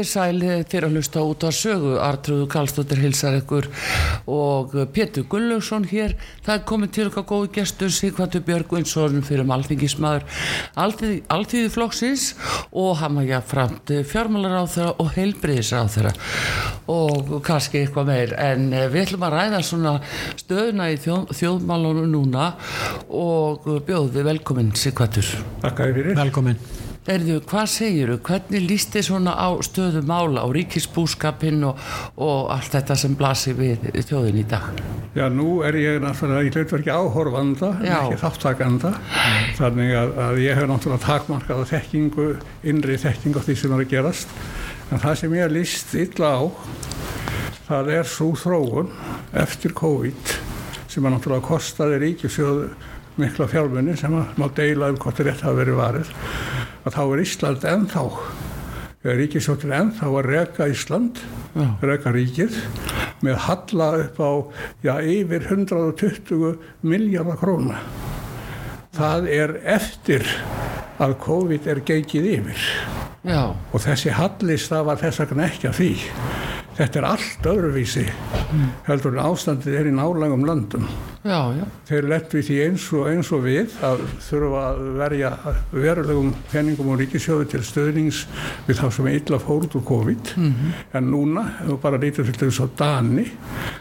Komið þér sæl þegar að hlusta út á sögu. Artrúðu Kallstóttir hilsar ykkur og Pétur Gullaugsson hér. Það er komið til okkar góði gestur Sigvartur Björgvinsson fyrir malþingismæður Alþýði flokksins og hann var jáfnframt fjármálar á þeirra og heilbriðis á þeirra og kannski eitthvað meir en við ætlum að ræða svona stöðuna í þjóð, þjóðmálunum núna og bjóðu velkomin Sigvartur Takk að þið fyrir. Velkomin Erðu, hvað segir þú? Hvernig líst þið svona á stöðu mála, á ríkisbúskapinn og, og allt þetta sem blasir við þjóðin í dag? Já, nú er ég náttúrulega í hlutverki áhorfanda, en ekki þáttakanda, þannig að, að ég hef náttúrulega takmarkað þekkingu, innri þekkingu á því sem er að gerast, en það sem ég líst illa á, það er svo þróun eftir COVID sem að náttúrulega kostaði ríkisjóðu mikla fjármunni sem að má deila um hvort rétt hafa verið varið, að þá er Ísland ennþá, ríkisjóttir ennþá að reka Ísland, Já. reka ríkið, með halla upp á já, yfir 120 miljardar króna. Það er eftir að COVID er gengið yfir Já, og þessi halli stafar þess vegna ekki að því. Þetta er allt öðruvísi heldur en ástandið er í nálægum löndum. já, já, Þeir lett við því eins og, eins og við að þurfa að verja verulegum penningum og ríkisjóðu til stöðnings við þá sem er illa fórut úr COVID. En núna, ef þú bara lítur til þess að Dani,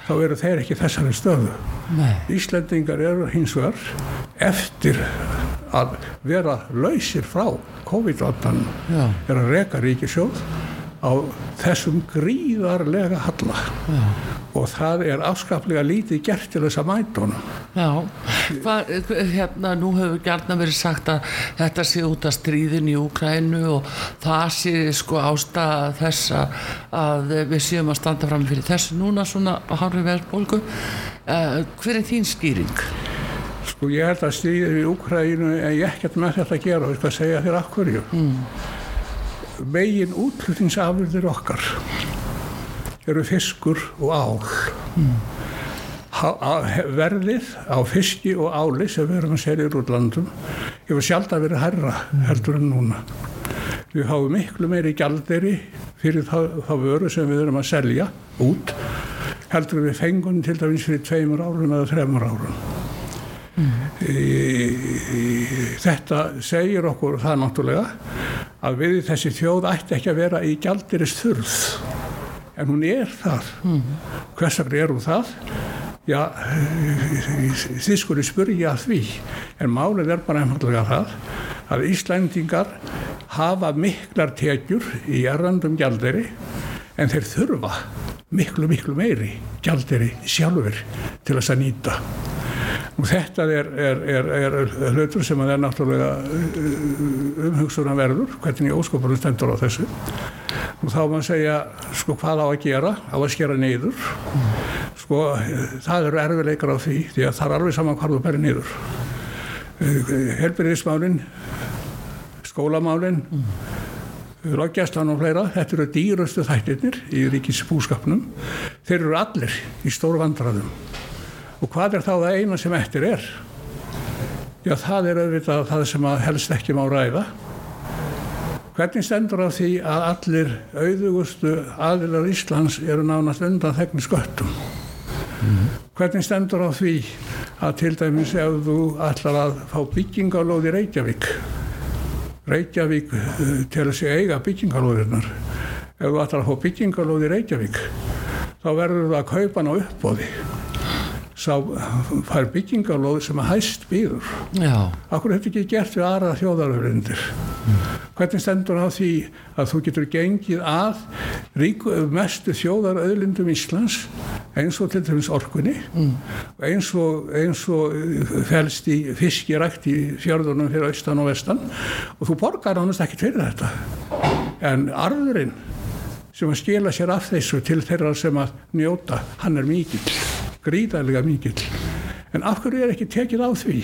þá eru þeir ekki þessari stöðu. nei, Íslendingar eru hins vegar eftir að vera lausir frá COVID-19 já, er að reka ríkisjóð á þessum gríðarlega halla já, og það er afskaplega lítið gert til þess að mæta honum. já. Hvað, hérna, nú hefur gærna verið sagt að þetta sé út af stríðin í Úkrænu og það sé sko ástæða þess að- við séum að standa fram fyrir þessu núna svona hárri verðbólgu. Uh, hver er þín skýring? Sko ég held að stríðið í Úkrænu er ég ekkert með þetta að gera og ég skal segja þér af hverju. Megin útflutningsafurðir okkar eru fiskur og ál. Ha, a, verðið á fiski og áli sem við erum að selja úr útlandum hefur sjálf að vera herra heldur en núna. Við háum miklu meiri gjalderi fyrir þá, þá vöru sem við erum að selja út heldur við fengum til dæmis fyrir tveimur árum eða þremur árum. Þetta segir okkur það náttúrulega að við þessi þjóð ætti ekki að vera í gjaldirist þurð en hún er þar. Hvers vegna er hún það? Já þið skulle spurja því. En málið er bara einfallega það að Íslandingar hafa miklar tekjur í errandum gjalderi en þeir þurfa miklu miklu meiri gjalderi sjálfur til þess að nýta og þetta er, er, er, er hlutur sem að er náttúrulega uh, umhugsunan verður hvernig óskopunum stendur á þessu og þá maður segja sko hvað á að gera á að skera neyður sko það eru erfileikar á því því að það er alveg saman hvað þú berir neyður uh, helbyrðismálinn skólamálinn Laggjastlan og fleira, þetta eru dýrastu þættirnir í ríkisbúskapnum. Þeir eru allir í stóru vandraðum. Og hvað er þá það eina sem eftir er? Já, það er auðvitað það sem helst ekki má ræða. Hvernig stendur á því að allir auðugustu aðilar Íslands eru nánast undan þegni sköttum? Mm. Hvernig stendur á því að til dæmis ef þú ætlar að fá byggingalóð í Reykjavík Reykjavík eh, til að sé eiga byggingalóðirnar. Ef þú ætlar að fá byggingalóð í Reykjavík þá verður það að kaupa ná uppbóði. Sá fær byggingalóð sem að hæst býður. Akkur hefði ekki gert við aðra þjóðaröfrindir. Mm. Hvernig stendur á því að þú getur gengið að ríku, mestu þjóðaröðlindum Íslands eins og til dæmis orkunni mm. eins og, og uh, fælst í fiskirækt í fjörðunum fyrir austan og vestan og þú borgar ánast ekki fyrir þetta en arðurinn sem að skila sér af þessu til þeirra sem að njóta hann er mikill, gríðarlega mikill. En af hverju er ekki tekið á því?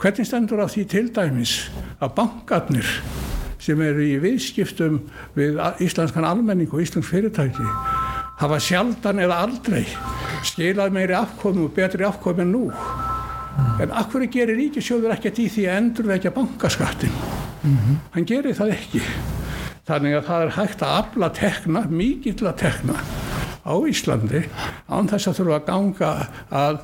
Hvernig stendur á því til dæmis að bankarnir sem eru í viðskiptum við íslenskan almenning og íslensk fyrirtæki hafa sjaldan eða aldrei skilað meiri afkomi og betri afkomi en nú? En akkur gerir ríkisjóður ekkert í því að endurvekja bankaskattin mm -hmm. hann gerir það ekki. Þannig að það er hægt að afla tekna, mikill að tekna á Íslandi án þess að þurfa að ganga að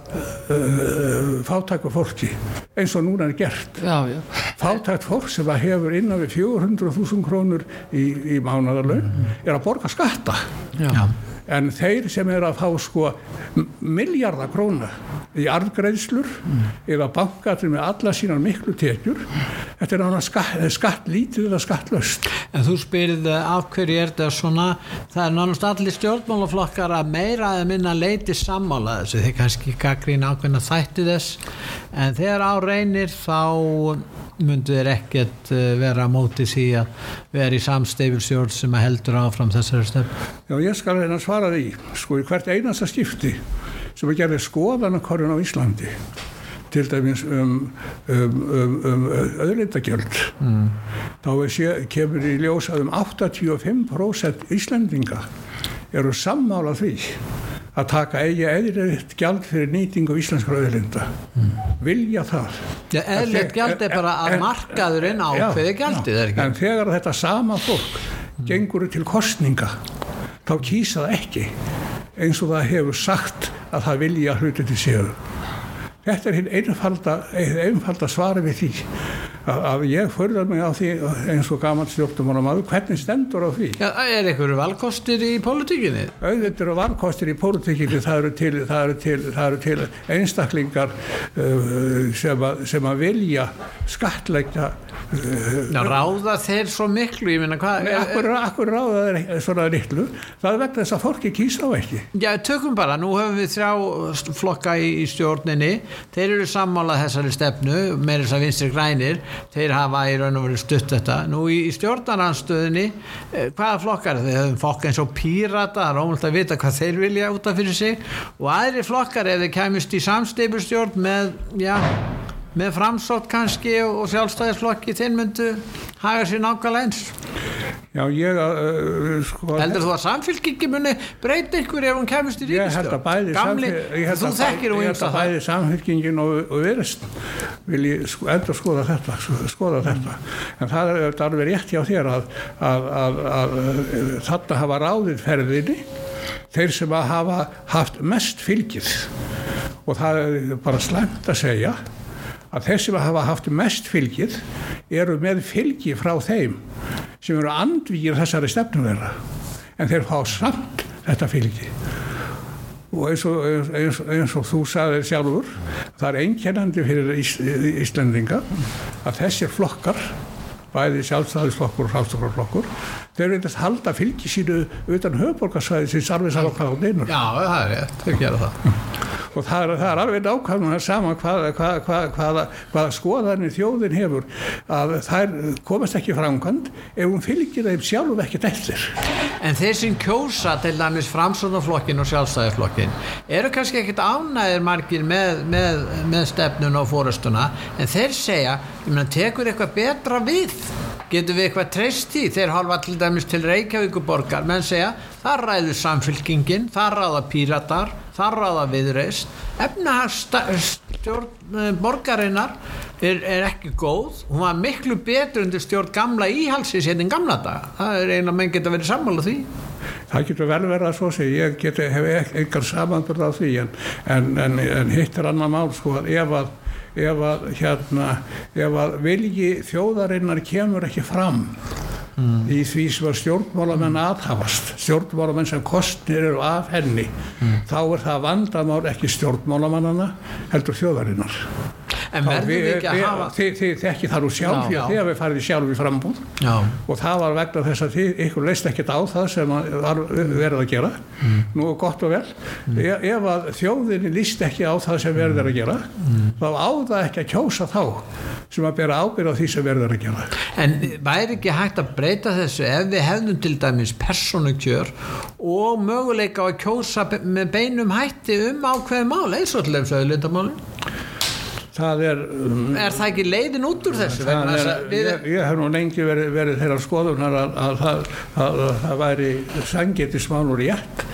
uh, fátæku fólki eins og núna er gert já, já. fátækt fólk sem hefur innan við 400.000 krónur í, í mánadarlaun mm -hmm. er að borga skatta já en þeir sem er að fá sko miljardar króna í arfgreðslur mm. eða bankatir með alla sínar miklu tekjur þetta er náttúrulega skatt, skatt lítið eða skattlöst. En þú spyrði af hverju er þetta svona? Það er náttúrulega allir stjórnmálaflokkar að meira eða minna leiti sammála þessu. Þeir kannski ákveðin að þætti þess. En þegar á reynir þá myndu þeir ekkert eh, vera á móti því að vera í samsteifilsjórn sem heldur áfram þessari stöfn Já ég skal reyna að svara því sko í hvert einasta skipti sem að gera skoðanakorðun á Íslandi til dæmis um, um, um, um öðlindagjöld mm. þá sé, kemur í ljós að um 85% Íslandinga eru sammála því að taka eigi eðlilegt gjald fyrir nýtingu íslenskra öðlinda mm. vilja það. Ja, eðlilegt gjald er bara að markaðurinn ákveði gjaldið en, en þegar þetta sama fólk mm. gengur til kostninga þá kýsa það ekki eins og það hefur sagt að það vilja hluti til sér þetta er hinn einfalda, einfalda svari við því að ég förðar mig á því eins og gaman stjórnum áður, hvernig stendur á því? Já, Er eitthvað valkostir í pólitíkinni? Auðvitað eru valkostir í pólitíkinni það eru til, það eru til, það eru til einstaklingar uh, sem, að, sem að vilja skatleggja Já, ráða þeir svo miklu ég minna hvað Nei, akkur, akkur ráða þeir svona litlu. Það vegna þess að fólki kýsa á ekki. Já, tökum bara, nú höfum við þrjá flokka í, í stjórninni. Þeir eru sammálað þessari stefnu með þess að vinstri grænir þeir hafa í raun og verið stutt þetta. Nú í, í stjórnaranstöðinni eh, hvaða flokkar, þeir höfum fokk eins og pírata, það er ómult að vita hvað þeir vilja út af fyrir sig. Og aðri flokkar ef þeir kemist í samsteipustjórn með, já með framsótt kannski og sjálfstæðisflokki þinn myndu haga sér nákvæmlega eins. Já, ég uh, sko, Heldur þú að samfélkingi muni breyta ykkur ef hún kemist í bæði Gamli, þú þekkir og ég held að bæði samfélkingin og, og verist vil ég sko, endur skoða þetta skoða þetta, en það er alveg rétt hjá þér að, að, að, að þetta hafa ráðið ferðinni þeir sem að hafa haft mest fylgið. Og það er bara slemt að segja að þeir sem hafa haft mest fylgið eru með fylgi frá þeim sem eru andvíkir þessari stefnum þeirra. En þeir fá samt þetta fylgi. Og eins og, eins, eins og þú sagði sjálfur það er einkennandi fyrir Ís, Íslendinga að þessir flokkar bæði sjálfstæðisflokkur og sjálfstæðisflokkur þeir veitast halda fylgi sínu utan höfborgarsvæði sem sarfið sátt á neinur Já, það er rétt, þeir gera það. Og það er, það er alveg nákvæmlega sama hvaða hvað, hvað, hvað, hvað skoðanir þjóðin hefur að þær komast ekki framkvæmt ef hún fylgir þeim sjálf ekkert eftir. En þeir sem kjósa til dæmis framsónaflokkin og sjálfstæðisflokkin eru kannski ekkert ánæðir margir með, með, með stefnun og fórastuna en þeir segja, ég meina, tekur eitthvað betra við getur við eitthvað treyst í þeir halva til dæmis til Reykjavíkuborgar menn segja, það ræður samfylkingin það ráða píratar það ráða viðreist efnahagstjórn eh, borgarinnar er, er ekki góð. Hún var miklu betur undir stjórn gamla íhalsins hérna en gamla daga. Það er eina menn geta verið sammála því. Það getur vel verið að svo sé. Ég geti, hef engar samanbörð á því en, en, en, en hitt er annar mál sko að ef að ef að hérna ef að vilji þjóðarinnar kemur ekki fram mm. í því sem að stjórnmálamenn aðhafast stjórnmálamenn sem kostnir eru af henni mm. þá er það vandamál ekki stjórnmálamannana heldur þjóðarinnar en verður við ekki að hafa þið, þið þekki það nú sjálf því að hafið farið sjálf í frambúð já. og það var vegna þess að þið ykkur leist ekkert á það sem var verið að gera mm. nú gott og vel mm. ef, ef að þjóðinni líst ekki á það sem verið að gera mm. þá áða ekki að kjósa þá sem að bera ábyrð á því sem verið að gera en væri ekki hægt að breyta þessu ef við hefðum til dæmis persónukjör og möguleika að kjósa með beinum hætti um ákveði mál eins og til þess að það er um, er það ekki leiðin út úr þessu er, við... ég, ég hef nú lengi verið, verið þeirra skoðunar að, að, að, að það væri sangetismánur í ekk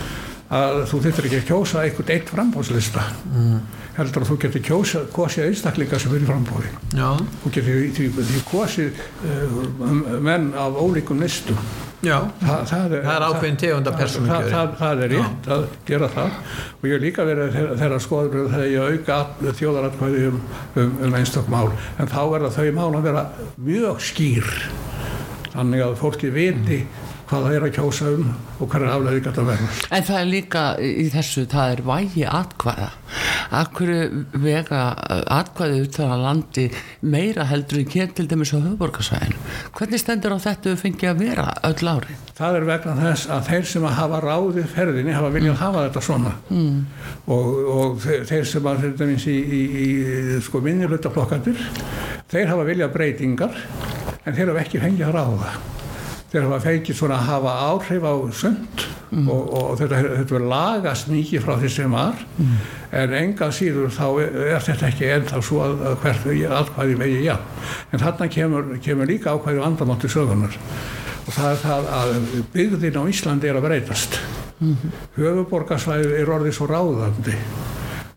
að þú þurftir ekki að kjósa einhvern eitt frambóðslista mm. Heldur að þú getur kjósa kosið einstaklinga sem er í frambóði þú getur kosið uh, menn af ólíkum listum. Já, Þa, það, er, það er ákveðin tegunda persónukjöri. Það, það, það er rétt Já. að gera það. Og ég er líka verið þeirra skoður þegar ég auka þjóðaratkvæði um, um, um einstakl mál. En þá verða þau mál að vera mjög skýr. Þannig að fólki viti hvað það er að kjósa um og hvað er aflega þetta verður. En það er líka í þessu, það er vægi atkvæða. Akkur vega atkvæði út á landi meira heldur en kér til dæmis á höfuborgarsvæðinu. Hvernig stendur á þetta við fengið að vera öll ári? Það er vegna þess að þeir sem að hafa ráðið ferðinni hafa viljað mm. hafa þetta svona mm. og, og þeir sem að þetta finnst í, í, í sko minnilöldaflokkandir þeir hafa viljað breytingar en þeir hafa ekki fengið að ráða þeir hafa feikið svona að hafa áhrif á sund mm. og, og þetta, þetta verður lagast mikið frá því sem var mm. en enga síður þá er þetta ekki ennþá svo að, að hvert aðkvæði megi já en þarna kemur, kemur líka ákvæði vandamátti sögunar og það er það að byggðin á Íslandi er að breytast mm. höfuborgarsvæði er orðið svo ráðandi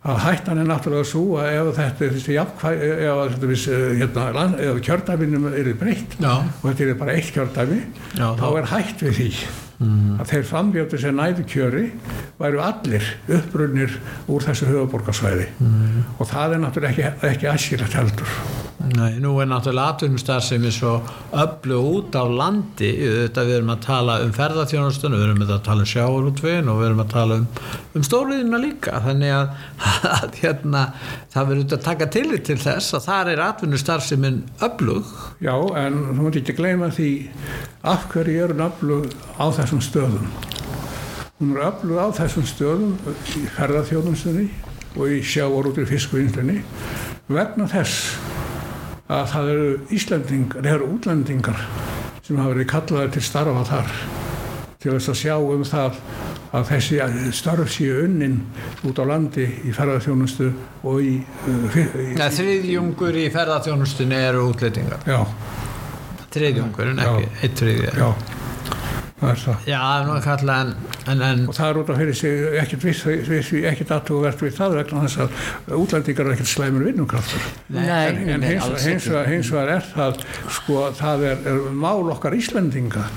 að hættan er náttúrulega svo að ef þetta er þessi jafnkvæð ef þetta er hérna, ef kjördæminum er breytt og þetta er bara eitt kjördæmi Já, þá er hætt við því mm. að þeir frambjóti sem næðu kjöri væru allir upprunnir úr þessu höfuborgarsvæði mm. og það er náttúrulega ekki, ekki aðskilast heldur Nei, nú er náttúrulega atvinnustar sem er svo öllu út á landi þetta við erum að tala um ferðarþjónustunum við erum að tala um sjáurútvegin og við erum að tala um, um stóriðina líka þannig að, að hérna, það verður að taka tillit til þess að það er atvinnustar sem er öllug Já, en þú mútti ekki gleyma því af hverju er hún öllug á þessum stöðum hún er öllug á þessum stöðum í ferðarþjónustunni og í sjáurútvegin fiskvinnstunni vegna þess að það eru Íslandingar, það eru útlendingar sem hafa verið kallaði til starfa þar til þess að sjá um það að þessi starf séu unnin út á landi í ferðarþjónustu og í... Uh, í ja, þriðjungur í ferðarþjónustunni eru útlendingar. Já. Þriðjungur en ekki, eitt þriðjungur. Já Já, nú er kallað en, en, en og það er út af fyrir sig ekkert viss, viss ekkert aðtúverkt við það vegna þess að útlændingar er ekkert slæmur vinnumkraftur en, hins, vegar, er það sko það er, er mál okkar Íslandinga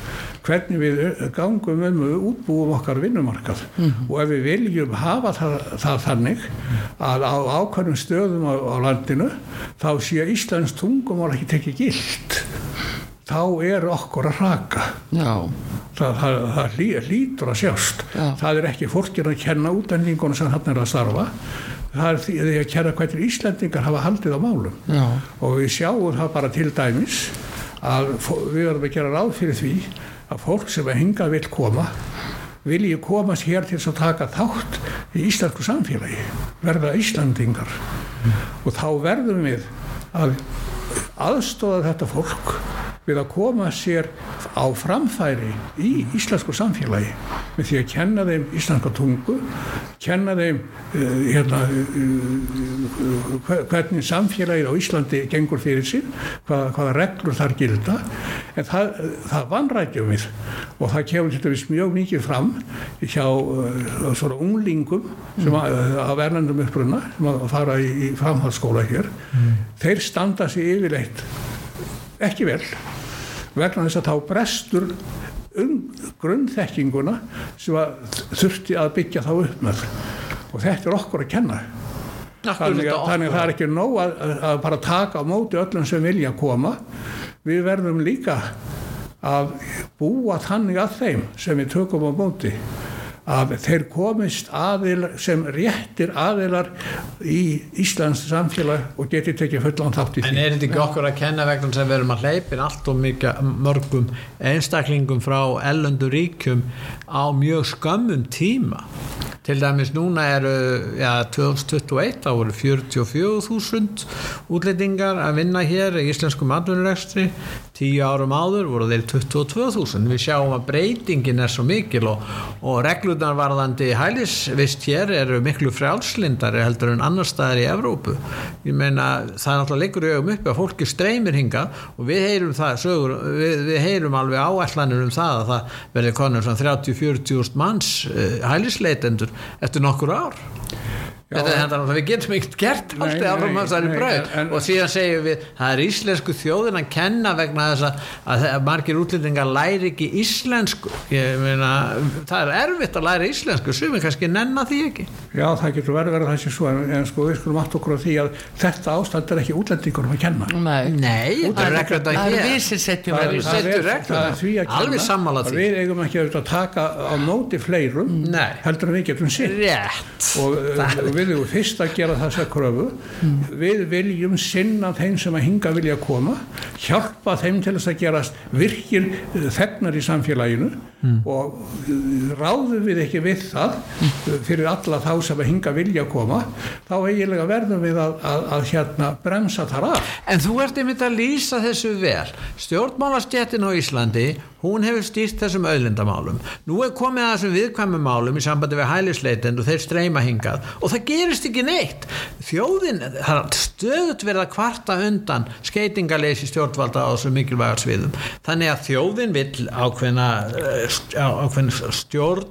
hvernig við gangum um og útbúum okkar vinnumarkað. Mm -hmm. og ef við viljum hafa það, það þannig að á ákvæmum stöðum á, á landinu þá sé Íslands tungum var ekki tekið gilt þá er okkur að raka það, það, það lí, lítur að sjást. Já. það er ekki fólkir að kenna útendingunum sem hann er að starfa. Það er því að kenna hvernig Íslendingar hafa haldið á málum. Já, og við sjáum það bara til dæmis að við verðum að gera ráð fyrir því að fólk sem að hinga vil koma vilji komast hér til að taka þátt í íslensku samfélagi verða Íslandingar og þá verðum við að aðstóða þetta fólk við að koma sér á framfæri í íslensku samfélagi með því að kenna þeim íslenska tungu kenna þeim uh, hérna, uh, hvernig samfélagið á Íslandi gengur fyrir sig hvaða, hvaða reglur þar gilda. En það, það vanrækjum við og það kemur til dæmis mjög mikið fram hjá uh, svona unglingum sem að, að verðandum uppruna sem að fara í, í framhaldsskóla hér. Þeir standa sig yfirleitt ekki vel vegna þess að þá brestur um grunnþekkinguna sem þurfti að byggja þá upp með. Og þetta er okkur að kenna. Þannig að, þannig að það er ekki nóg að, að bara taka á móti öllum sem vilja koma. Við verðum líka að búa þannig að þeim sem við tökum á móti að þeir komist aðil sem réttir aðilar í Íslands samfélag og geti tekið fullan þátt í því. En er þetta ekki okkur að kenna vegna við erum að hleypin allt og mikið mörgum einstaklingum frá ellöndu ríkjum á mjög skömmum tíma? Til dæmis núna eru ja, 2021 þá voru 44.000 útlendingar að vinna hér í íslenskum atvinnurekstri. Tíu árum áður voru þeir 22.000 við sjáum að breytingin er svo mikil og, og reglurnar varðandi hælisvist hér eru miklu frjálslindari heldur en annar staðar í Evrópu. Ég meina það er náttúrulega leikur í augum uppi að fólki streymir hinga og við heyrum það sögur, við, við heyrum alveg áætlanir um það að það verði konur svona 30-40 manns uh, hælisleitendur eftir nokkur ár Þetta er við getum ekkert gert allt eða að það er nei, brauð en- og síðan segjum við það er íslensku þjóðin að kenna vegna þess að, að margir útlendingar læri ekki íslensku. Ég meina, það er erfitt að læra íslensku sem við kannski nenna því ekki. Já, það getur verið verið þessi svo en, en sko við skulum átt okkur á því að þetta ástand er ekki útlendingunum að kenna. Nei. Nei, þetta er reglur það er hér. við sem setjum Það er- það er- það er því að kenna Alveg sammála að því. Við eigum ekki að taka á móti fleirum heldur en við getum sitt Rétt. Og við erum fyrst að gera þessa kröfu. Við viljum sinna þeim sem að hinga vilja koma hjálpa þeim til þess að gerast virkir uh, þegnar í samfélaginu. Og uh, ráðum við ekki við það uh, fyrir alla þá sem að hinga vilja koma þá eiginlega verðum við að, að, að hérna bremsa þar af. En þú ert einmitt að lýsa þessu vel. Stjórnmálastjættin á Íslandi, hún hefur stýrt þessum auðlindamálum. Nú er komið að þessum viðkvæmum málum í sambandi við hælisleitend og þeir streyma hingað og það gerist ekki neitt. Þjóðin, það er stöðut verið að kvarta undan skeitingaleysi stjórnvalda á þessum mikilvægar sviðum. Þannig að þjóðin vill ákveðna, eh, ákveðna stjórn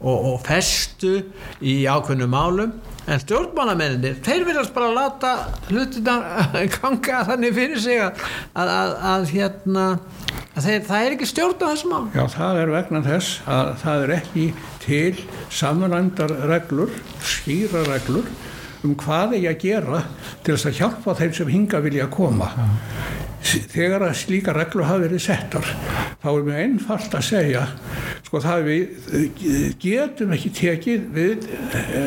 og, og festu í ákveðnum málum en stjórnmálamennir, þeir viljast bara láta hlutina ganga þannig fyrir sig að, að, að, að hérna að þeir, það er ekki stjórn á þessum mál Já, það er vegna þess að það er ekki til samrændar reglur, skýra reglur um hvað eigi að gera til þess að hjálpa þeim sem hinga vilja koma. Þegar að slíka reglur hafa verið settar, þá er mjög einfalt að segja, sko það við getum ekki tekið við e,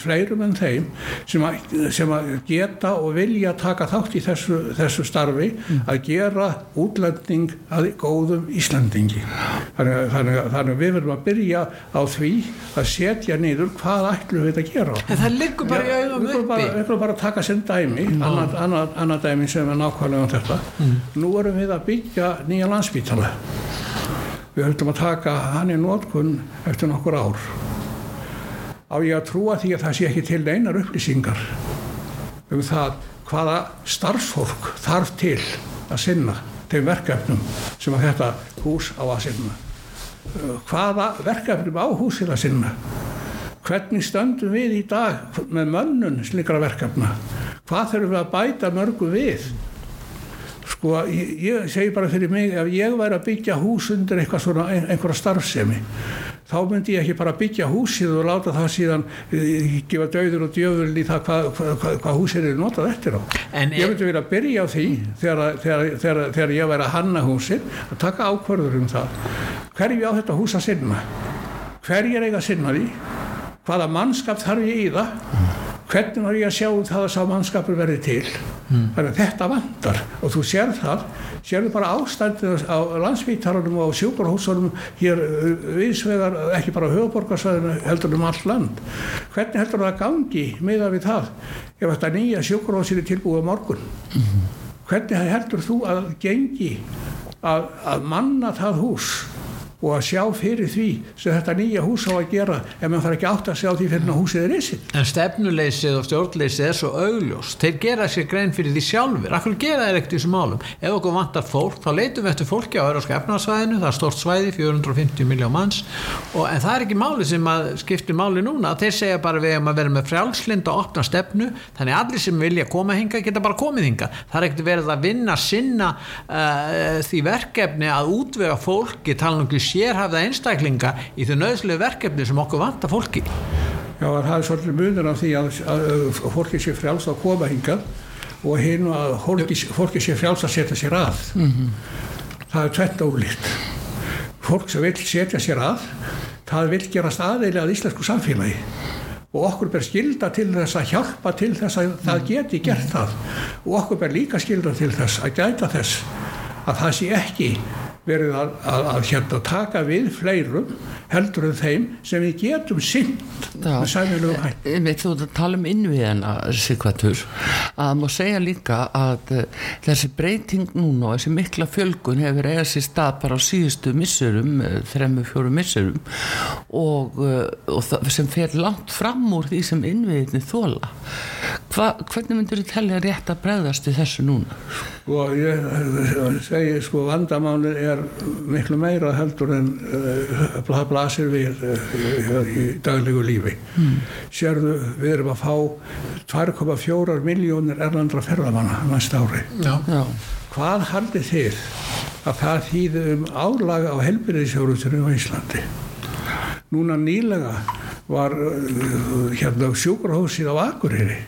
fleirum en þeim sem að, sem að geta og vilja taka þátt í þessu, þessu starfi að gera útlending að góðum Íslandingi. Þannig, að- þannig, að- þannig að við verðum að byrja á því að setja niður hvað ætlum við að gera. en það liggur bara í skulum uppi við skulum bara taka sinn dæmi, annað, annað, annað dæmi sem er nákvæmlega um þetta. Nú erum við að byggja nýja landspítala. Við höfum að taka hann í nótkun eftir nokkur ár. Á ég að trúa því að það sé ekki til neinar upplýsingar um það hvaða starfsfólk þarf til að sinna þeim verkefnum sem að þetta hús á að sinna. Hvaða verkefnum á húsið að sinna? Hvernig stöndum við í dag með mönnun slikra verkefna? Hvað þurfum við að bæta mörgu við? Sko, ég, ég segi bara fyrir mig, ef ég væri að byggja hús undir eitthvað svona, ein- einhverja starfsemi, þá myndi ég ekki bara byggja húsið og láta það síðan uh, gefa döður og djöfurinn í það hvað hva, hva, hva húsið er notað eftir á. En ég er- myndi vilja byrja á því þegar, þegar, þegar, þegar ég væri að hanna húsið að taka ákvörður um það. Hverju á þetta hús að sinna? Hverjir eiga að sinna því? Hvaða mannskap þarf ég í það? Hvernig var ég að sjá um það að sá mannskapur verði til? Þannig að þetta vandar og þú sér það, sérðu bara ástandið á landsvítarunum og á sjúkurhúsunum hér uh, viðsvegar, ekki bara á höfuborgarsvæðinu heldur um allt land. Hvernig heldur það gangi miða við það ef þetta nýja sjúkurhúsin er tilbúið á morgun? Hvernig heldur þú að gengi að, að manna það hús og að sjá fyrir því sem þetta nýja hús á að gera ef maður þarf ekki átt að sjá því fyrir að húsið er risið. En stefnuleysið og stjórnleysið er svo augljós. Þeir gera sér grein fyrir því sjálfur. Akkur gera þeir ekkert í þessum málum. Ef okkur vantar fólk, þá leitum við eftir fólki á Európska efnarsvæðinu. Það er stort svæði, 450 miljón manns. Og, en það er ekki máli sem skiptir máli núna. Þeir segja bara við að vera með frjálslind og opna stefnu. Þannig allir sem vilja koma hinga geta bara komið hinga. Það er ekkert verið að vinna sinna uh, því verkefni að útvega fólki, tala um ekki sérhafða einstaklinga í þau nöðslu verkefni sem okkur vantar fólki. Já, það er svolítið munur af því að, að, að fólki sé frjáls að koma hingað og hinn að fólki, fólki sé frjáls að setja sér að. Það er tvett ólíkt. Fólk sem vil setja sér að, það vil gerast aðeili að íslensku samfélagi og okkur ber skilda til þess að hjálpa til þess að það geti gert það og okkur ber líka skilda til þess að gæta þess að það sé ekki verið að, að, að hérna taka við fleirum heldur en þeim sem við getum sinn með sæmilegu hætt. Einmitt, þú tala um innviðina Sigvartur að má segja líka að uh, þessi breyting núna og þessi mikla fjölgun hefur eiga sér stað bara á síðustu missurum, uh, þremmu fjóru missurum og, uh, og það sem fer langt fram úr því sem innviðinni þóla Hva, hvernig myndir þú telja rétt að bregðast í þessu núna? Og ég eh, segi sko vandamálið er miklu meira heldur en uh, bla, blasir við uh, í daglegu lífi. Mm. sérðu við erum að fá 2,4 miljónir erlandra ferðamanna næsta ári. Já. Já, hvað haldið þið að það þýði um álaga á helbyrðisjórutunum á Íslandi? Núna nýlega var uh, hérna sjúkrahúsið á Akureyri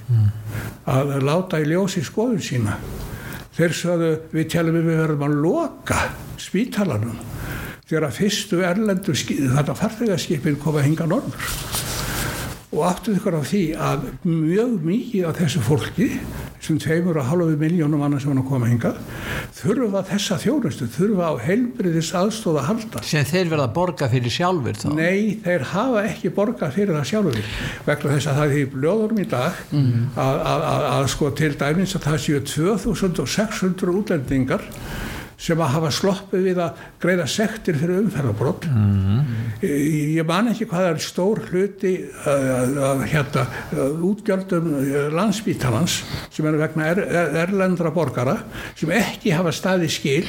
að láta í ljósi skoðun sína þeir sögðu við telum við verðum að loka spítalanum þegar að fyrstu erlendu þetta farþegarskipin koma að hinga norður og áttuð ykkur á því að mjög mikið af þessu fólki sem tveimur og halvu miljónum annars sem hann að koma hingað þurfa þessa þjónustu, þurfa á heilbriðis aðstóð að halda. Sem þeir verða að borga fyrir sjálfur þá? Nei, þeir hafa ekki borgað fyrir það sjálfur vegna þess að það er í blöðurum í dag að, að, að, að sko til dæmis að það séu 2600 útlendingar sem að hafa sloppið við að greiða sektir fyrir umferðarbrott ég, ég man ekki hvað er stór hluti uh, hérna, útgjöldum uh, landsbítalans sem eru vegna er, er, erlendra borgara sem ekki hafa staði skil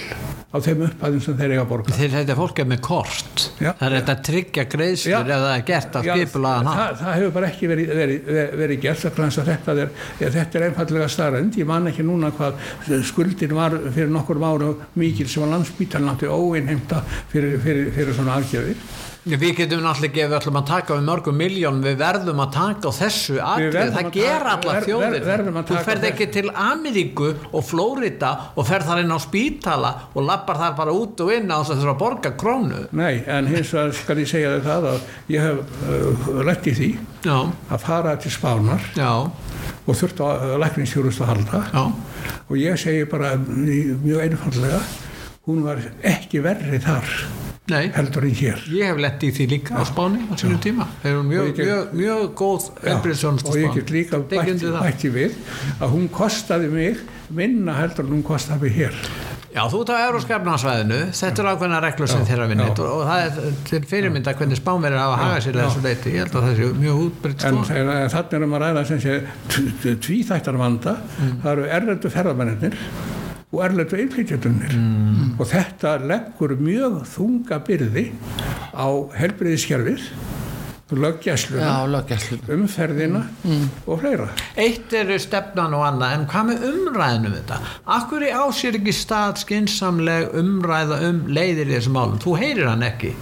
á þeim upphæðum sem þeir eiga að borga. Þeir þetta fólk er með kort. Já. það er þetta að tryggja greiðslur Já. ef það er gert að Já, skipulaðan það, það hefur bara ekki verið, verið, verið, verið gert að þetta er, þetta er einfallega starrend ég man ekki núna hvað skuldin var fyrir nokkur ára mikil sem að landsbítalinn átti óeinheimta fyrir, fyrir, fyrir svona aðgjöfir við getum náttúrulega ekki við ætlum að taka við mörgum miljón við verðum að taka á þessu verðum það allar ver- þjóðir ver- að þú ferð ekki til Ameríku og Flórida og ferð þar inn á spítala og lappar þar bara út og inn á þess að þurfa að borga krónu. Nei, en hins vegar skal ég segja þér það að ég hef uh, lett í því já, að fara til Spánar já, og þurft á uh, lækningsþjónustu að halda. Já. Og ég segi bara mjög einfallega hún var ekki verri þar Nei, heldur en hér. Ég hef lett í því líka á Spáni á sínum tíma. Eru Og mjög, get- mjög, mjög góð og ég get líka bætti, það. bætti við að hún kostaði mig minna heldur en hún kostaði mig hér Já, þú ert á Euróskapnarsvæðinu, þetta er ákveðna reglur sem þeirra vinnit og, það er til fyrirmynda hvernig spánverðir hafa hagað sér að þessu leiti, ég held að það sé mjög útbrytt en sko. þannig erum að ræða sem sé tvíþættar vanda. Það eru erlendu ferðamennir og erlendu innflytjandunir og þetta leggur mjög þunga byrði á helbriðiskerfið löggjæsluna, umferðina og fleira Eitt eru stefnan og annað, en hvað með umræðinu um þetta? Akkur á sér ekki stað skinsamleg umræða um leiðir í þessum málum? Þú heyrir hann ekki.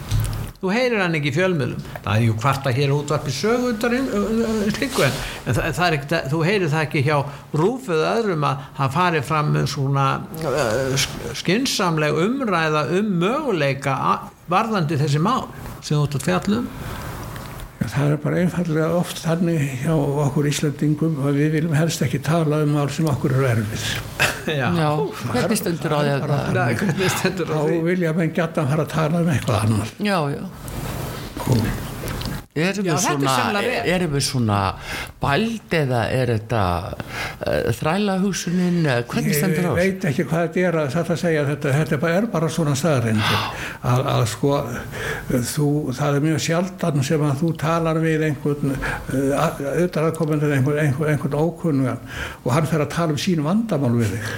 þú heyrir hann ekki í fjölmjölum það er ju hvart að hér útvarpi sögundarinn slikku en, það, það er ekki, þú heyrir það ekki hjá rúfuð öðrum að hann fari fram með svona uh, skinsamleg umræða um möguleika varðandi þessi mál sem þú ert að fjallum Það er bara einfallega oft þannig hjá okkur Íslandingum að við viljum helst ekki tala um mál sem okkur eru erfið. Já, hvernig stundur á því að það? Þá vilja menn gæta að fara að tala um eitthvað annar. Já, já. Og erum við svona, er svona bæld eða er þetta uh, þrælahúsunin hvernig stendur á? Ég veit ekki hvað þetta er að þetta segja þetta, þetta er bara svona staðarindir að, að sko þú, það er mjög sjaldan sem að þú talar við einhvern auðvitað aðkomendur einhvern, einhvern, einhvern ókunnugan og hann fer að tala um sín vandamál við þig.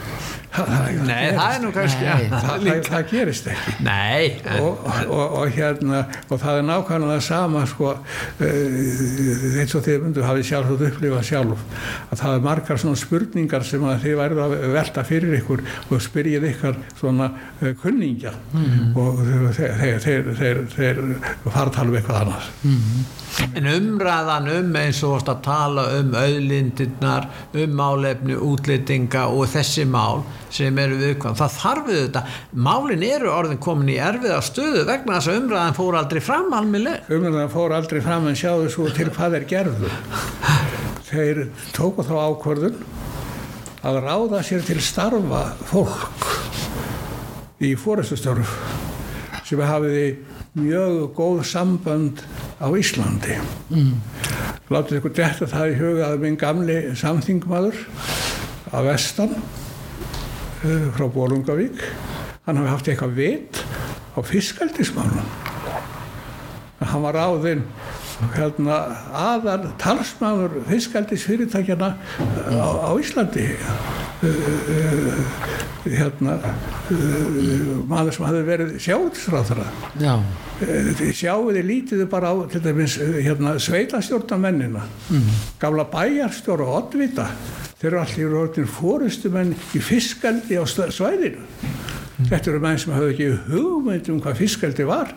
Nei, það er nú kannski Nei, það, það, það gerist ekki. Nei. Og, og, og hérna og það er nákvæmlega það sama sko uh, eins og þið myndu hafið sjálf þú upplifað sjálf að það er margar svona spurningar sem að þið værið að velta fyrir ykkur og spyrjið ykkar svona uh, kunningja mm -hmm. og þeir, þeir, þeir, þeir fara að tala um eitthvað annars mm -hmm. En umræðan um eins og að tala um auðlindirnar, um málefni, útlýtinga og þessi mál sem eru viðkvæm, það þarf við þetta málin eru orðin komin í erfiða stöðu vegna þess að umræðan fór aldrei fram almiðleg. Umræðan fór aldrei fram en sjáðu svo til hvað er gerðu þeir tóku þá ákvörðun að ráða sér til starfa fólk í fórestustörf sem hafiði mjög góð sambönd á Íslandi mm. látið ykkur detta það í huga að minn gamli samþingmaður af vestan frá Bólungavík hann hafi haft eitthvað vit á fiskaldismálun hann var áðinn hérna, aðar talsmaður fiskaldisfyrirtækjana á, á Íslandi hérna maður sem hafi verið sjáðsráðara sjáu þið lítiðu bara á til dæmis hérna, sveitastjórnamennina mm. gamla bæjarstjóra og oddvita. Þeir eru allir orðin fórustumenn í fiskaldi á svæðinu. Mm. þetta eru menn sem hafði ekki hugmynd um hvað fiskaldi var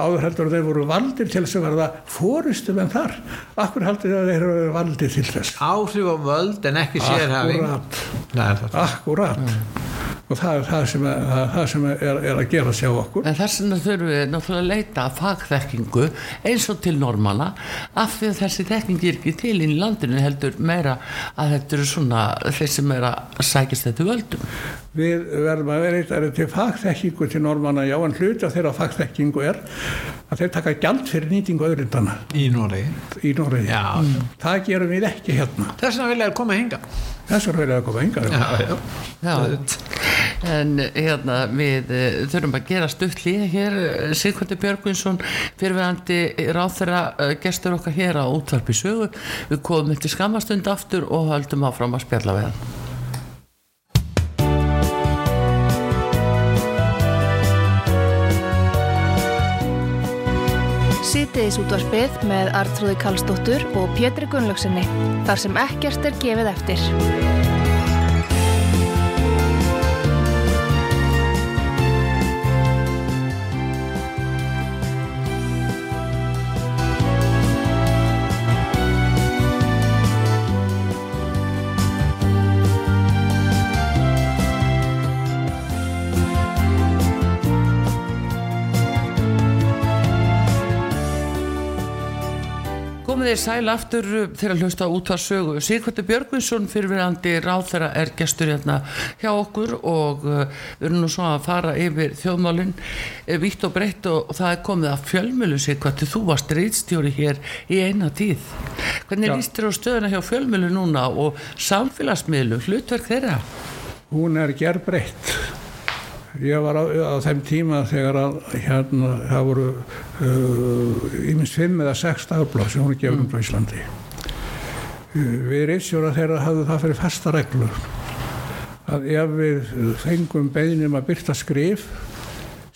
áður heldur að þeir voru valdir til þess að verða fórustu menn þar akkur heldur að þeir eru valdir til þess? Áhrif og völd en ekki sérhæfing? Akkurat, akkurat. Og það er það sem, er, það sem er, er að gera sjá okkur. En þess vegna þurfum við náttúrulega að leita að fagþekkingu eins og til normala af því að þessi þekking er ekki til í landinu heldur meira að þetta eru svona þeir sem er að sækist þetta völdum. Við verðum að vera eitthvað til fagþekkingu til normala já en hluti af þeirra fagþekkingu er að þeir taka gælt fyrir nýtingu öðrindana í Nóri mm. það gerum við ekki hérna. Þess vegna vilja koma hinga þess vegna vilja koma hinga já, já. Já. En hérna við uh, þurfum að gera stutt líða hér eh, Sigvarti Björgvinsson fyrirverandi ráþæra eh, gestur okkar hér á útvarpi sögu. Við komum til skamastund aftur og höldum áfram að spjalla við hann Sýtiðis útvarpið með Artrúði Kallstóttur og Pétri Gunnlaugsinni þar sem ekkert er gefið eftir þér sæl aftur þegar hlusta út að sögu Sigvartur Björgvinsson fyrirverandi ráð þeirra er gestur hérna hjá okkur og uh, við erum nú svona að fara yfir þjóðmálinn uh, vitt og breytt og, það er komið að fjölmjölu Sigvartur, þú varst reitstjóri hér í eina tíð. Hvernig líst þér á stöðuna hjá fjölmjölu núna og samfélagsmiðlu, hlutverk þeirra? Hún er gerð breytt ég var á, á þeim tíma þegar að hérna það voru íminst uh, fimm eða sex dagblad sem hún er gefnum mm. á Íslandi. Uh, við reytsjóra þeirra hafðu það fyrir fasta reglur að ef við fengum beðinum að byrta skrif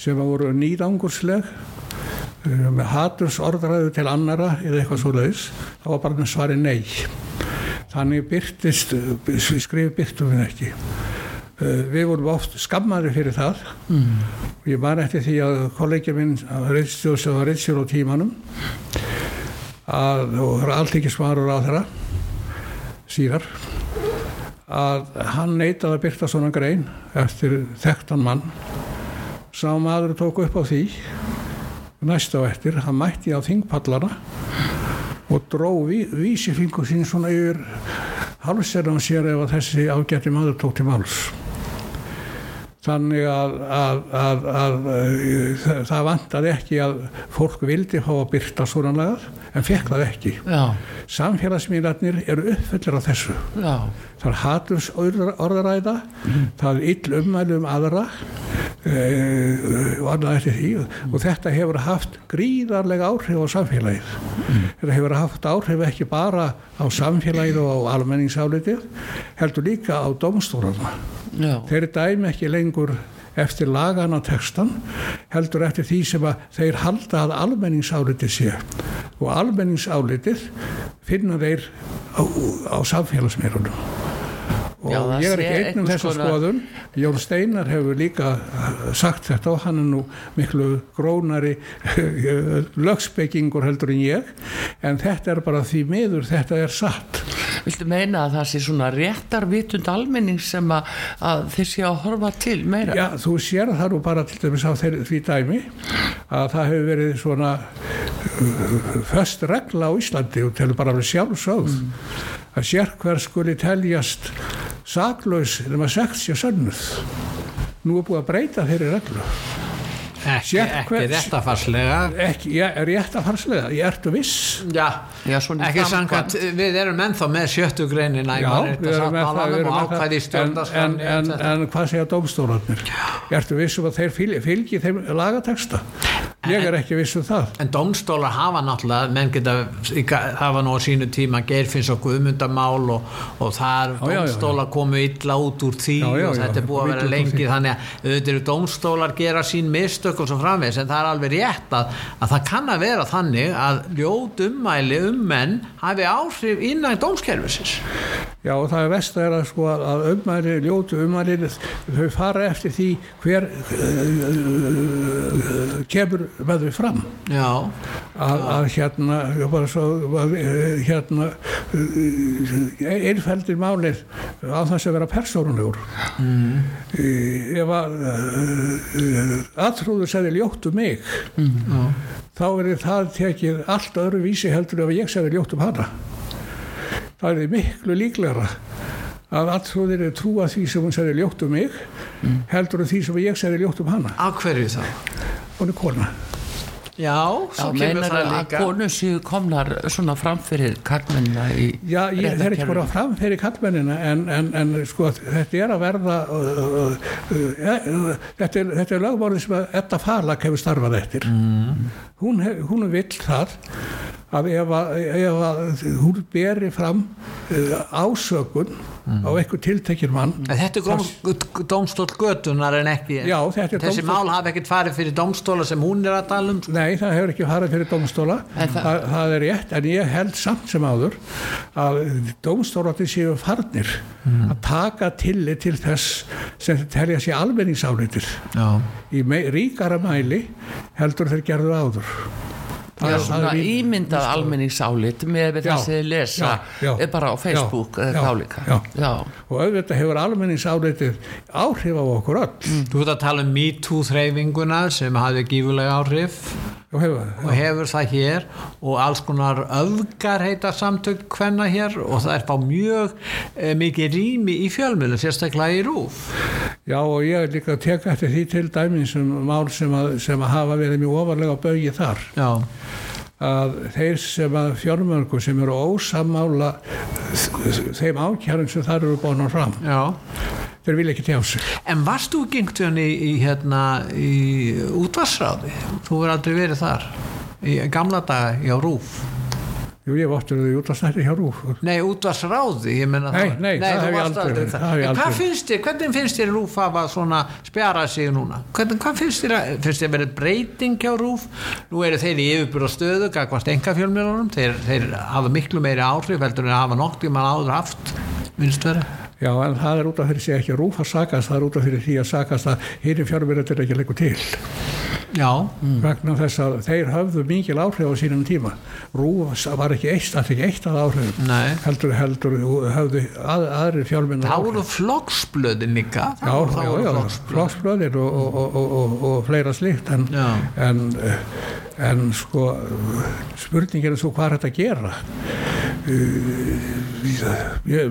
sem að voru nýðangursleg uh, með haturs orðræðu til annara eða eitthvað svo leiðis þá var bara með svari nei. Þannig byrtist skrif byrtum við ekki við vorum oft skammari fyrir það. Mm. og ég var eftir því að kollegja minn að reyndstjóðs og reyndstjóð á tímanum að, og það er allt ekki svarur á þeirra síðar að hann neitaði að byrta svona grein eftir þekktan mann. Sá maður tók upp á því næsta á eftir, hann mætti á þingpallana og dró ví, vísifingur sín svona yfir halvserðan sér ef að þessi ágætti maður tók til máls þannig að, að, að, að það, vantaði ekki að fólk vildi fá að byrta svona lagar en fekk það ekki. Samfélagsmiðlarnir eru uppföllir á þessu. Já. það er haturs orðaræða það er ill ummælu um aðra uh, og annað eftir því og þetta hefur haft gríðarlega áhrif á samfélagið. Þetta hefur haft áhrif ekki bara á samfélagið og á almenningsálitið heldur líka á domstórarna Já. þeir dæmi ekki lengur eftir lagana textan heldur eftir því sem að þeir halda að almenningsálitið sé. Og almenningsálitið finna þeir á, á samfélagsmeirunum og Já, ég er ekki einn um þessa konar- skoðun. Jón Steinar hefur líka uh, sagt þetta og hann er nú miklu grónari lögspekingur heldur en ég. En þetta er bara því miður þetta er satt Viltu meina að það sé svona réttar vitund almenning sem að, að þeir sé að horfa til meira? Já, þú sér það nú bara til dæmis á þeir, því dæmi að það hefur verið svona uh, föst regla á Íslandi og telur bara alveg sjálfsögð að sér hver skuli teljast saklaus nema sex sé sönnuð. Nú er búið að breyta þeirri reglu. Ekki, ekki réttafarslega Ekki, ég er rétt að farslega, ég ertu viss. Já, Já, ekki samkvæmt við erum ennþá með sjöttu greinina í Já, við erum með það, við erum með það. En, en, en, um hvað segja dómstólarnir? Ertu vissum að þeir fylgi, fylgi þeim lagateksta? Ég er ekki viss um það. En domstólar hafa náttúrulega, menn geta, var nú á sínu tíma Geirfinns og Guðmundamál og, og þar domstólar komu illa út úr því Já, já, og þetta er búið að vera lengi þannig að auðvitað eru domstólar gera sín mistök og svo framvegis en það er alveg rétt að, að það kann að vera þannig að ljót ummæli um menn hafi áhrif innan dómskerfisins. Já og það er vest að, sko, að ummæli, ljótu ummæli þau fara eftir því hver uh, kemur þau fram. Já, að, að hérna ég bara svo, að, eh, hérna uh, einfeldir málið á þess að vera persónulegur. Mm. ef að aðtrúður segði ljótt um mig þá er það tekið allt öðru vísi heldur ef ég segði ljótt um hana. Það er miklu líklegra að alltrúðir er trúa því sem hún segði ljótt um mig heldur en því sem ég segði ljótt um hana. Af hverju þá? Hún er kona Já, Já, svo kemur meinar það að líka. konur séu komnar svona framfyrir kallmennina í Já, ég, það er ekki bara framfyrir kallmennina en, en, en sko þetta er að verða uh, uh, uh, uh, þetta er, þetta er lögmálið sem að Edda Farlag hefur starfað eftir mm. hún, hef, hún vill það að ef að, ef að hún beri fram uh, ásökun á eitthvað tiltekir mann En þetta er dóm, dómstól götunar en ekki Já, þetta er þessi dómstóll- mál hafa ekkert farið fyrir dómstóla sem hún er að tala um sko. Nei, það hefur ekki farið fyrir dómstóla En það- það, það er rétt, en ég held samt sem áður að dómstólati séu farnir að taka tillit til þess sem telja sér almenningsálitir Já. í ríkara mæli heldur þeir gerðu áður Það Já, er- það svona er mín- ímyndað almenningsálit með það þið lesa já, já, er bara á Facebook já, eða já, þá líka. Já. Já. og auðvitað hefur almenningsálitið áhrif á okkur öll. Þú ert að tala um MeToo þreyfinguna sem hafði gífulega áhrif og hefur, og hefur það hér og alls konar öfgar heita samtök hvenna hér og það er fá mjög e, mikið rými í fjölmjölu sérstaklega í rúf Já og ég er líka að teka eftir því til dæmis um mál sem að, sem að hafa verið mjög ofarlega baugi þar. Já, að þeir sem að fjármörgu sem eru ósamála þeim ákjærum sem þar eru bóna fram. Já þeir vilja ekki tjá sig. En varst þú gengt í, í, hérna, í útvarsráði? Þú verður aldrei verið þar. Í gamla daga í á rúf Jú, ég var aftur því út að stætti hjá Rúf Nei, útvarsráði ég meina Nei, það- nei, það þú hef ég aldrei verið, það En hvað finnst þér, hvernig finnst þér rúf hafa svona spjarað sig núna? Hvernig, hvað finnst þér, að- finnst þér verið breyting hjá rúf? Nú eru þeir í yfirbúra stöðu gagvart engafjölmjölunum, þeir, þeir hafa miklu meiri áhrif heldur en að hafa nokk tíma áður haft minnst vera Já, en það er út af fyrir sig ekki rúf að sakast, það er út af fyrir því að sakast að hýrin fjármjörður ekki leikur til. Já, Vegna þess að þeir höfðu mikil áhrif á sínum tíma. Rúf var ekki eitt, er ekki eitt að áhrifum. Nei. Heldur, heldur, höfðu að, aðrir fjármjörður það voru flokksblöðin líka Já, já, já, flokksblöð. flokksblöðir og, og, og, og, fleira slíkt en, Já. en, en sko spurningin er svo hvað er þetta að gera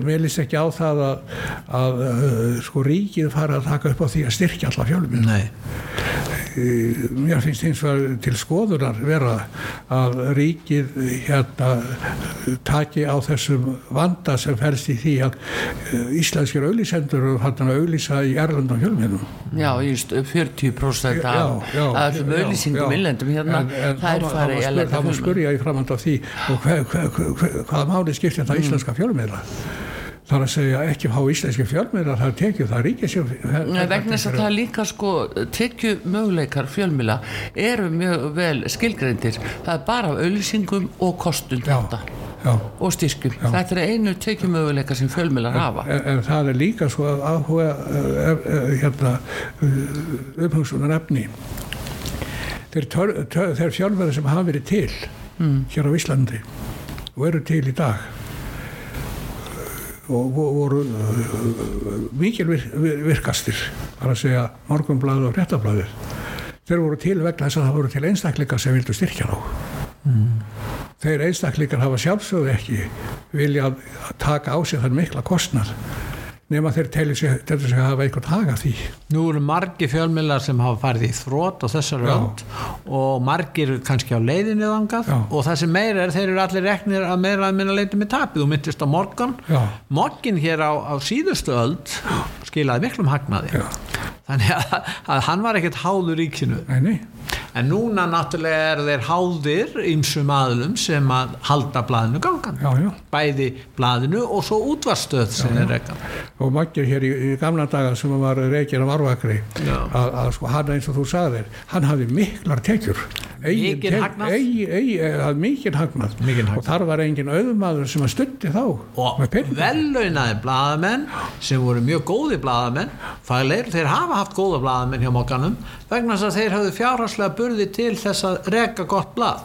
mér líst ekki á það að, að uh, sko ríkið fara að taka upp á því að styrkja alla fjölminn Nei, mér finnst eins og til skoðunar vera að ríkið hérna taki á þessum vanda sem fælst í því að uh, íslenskir auglýsendur og hann að auglýsa í erlendum fjölminnum Já, just 40% Já, af auðlýsingum já. innlendum hérna, En- það er farið í spyr- erlenda Það fjölmiðla. spurja í framhald af því og hvaða máli skiptir þetta íslenska fjölmiðla þar að segja ekki fá íslenski fjölmiðla það tekið það sem Nei, vegna þess að það líka sko tekju möguleikar fjölmila eru mjög vel skilgreindir. Það er bara af auðlýsingum og kostun Já, já. Og styrkjum. Þetta er einu tekju möguleikar sem fjölmilar hafa. En, en það er líka svo að áhuga uh, uh, hérna umhengsunar efni þeir, tör, tör, þeir fjölmiðla sem hafa verið til hér á Íslandi og eru til í dag og vo- voru uh, mikil vir, vir, virkastir. Þar að segja morgunblæði og réttablæði þeir voru til vegna þess að það voru til einstaklingar sem vildu styrkja þá. Þeir einstaklingar hafa sjálfsögðu ekki vilja taka á sig þann mikla kostnað nema þeir telur sig, telur sig að hafa einhvern haga því. Nú eru margir fjölmiðlar sem hafa farið í þrótt á þessar önd og margir kannski á leiðinni þangað Já. og það sem meira er, þeir eru allir reknir að meira að minna leiti með tapið. Og myndist á morgun morgin hér á, á síðustu öld skilaði miklum hagnaði. Þannig að, að hann var ekkert háður ríkinu. Nei, nei, en núna náttúrulega er þeir háðir ymsum aðlum sem að halda blaðinu gangan já, já. Bæði blaðinu og svo útvarstöð sem er rekkan og makkir hér í, í gamla daga sem var reykjir af arvakri Já. að, að sko hann eins og þú sagðir hann hafði miklar tekjur Tek- hagnað? eigi- eigi- mikinn hagnað. Og þar var engin auðmaður sem að stundi þá og velaunaði blaðamenn sem voru mjög góði blaðamenn faglegir, þeir hafa haft góða blaðamenn hjá mokkanum vegna þess að þeir hafðu fjárhagslega burði til þess að reka gott blað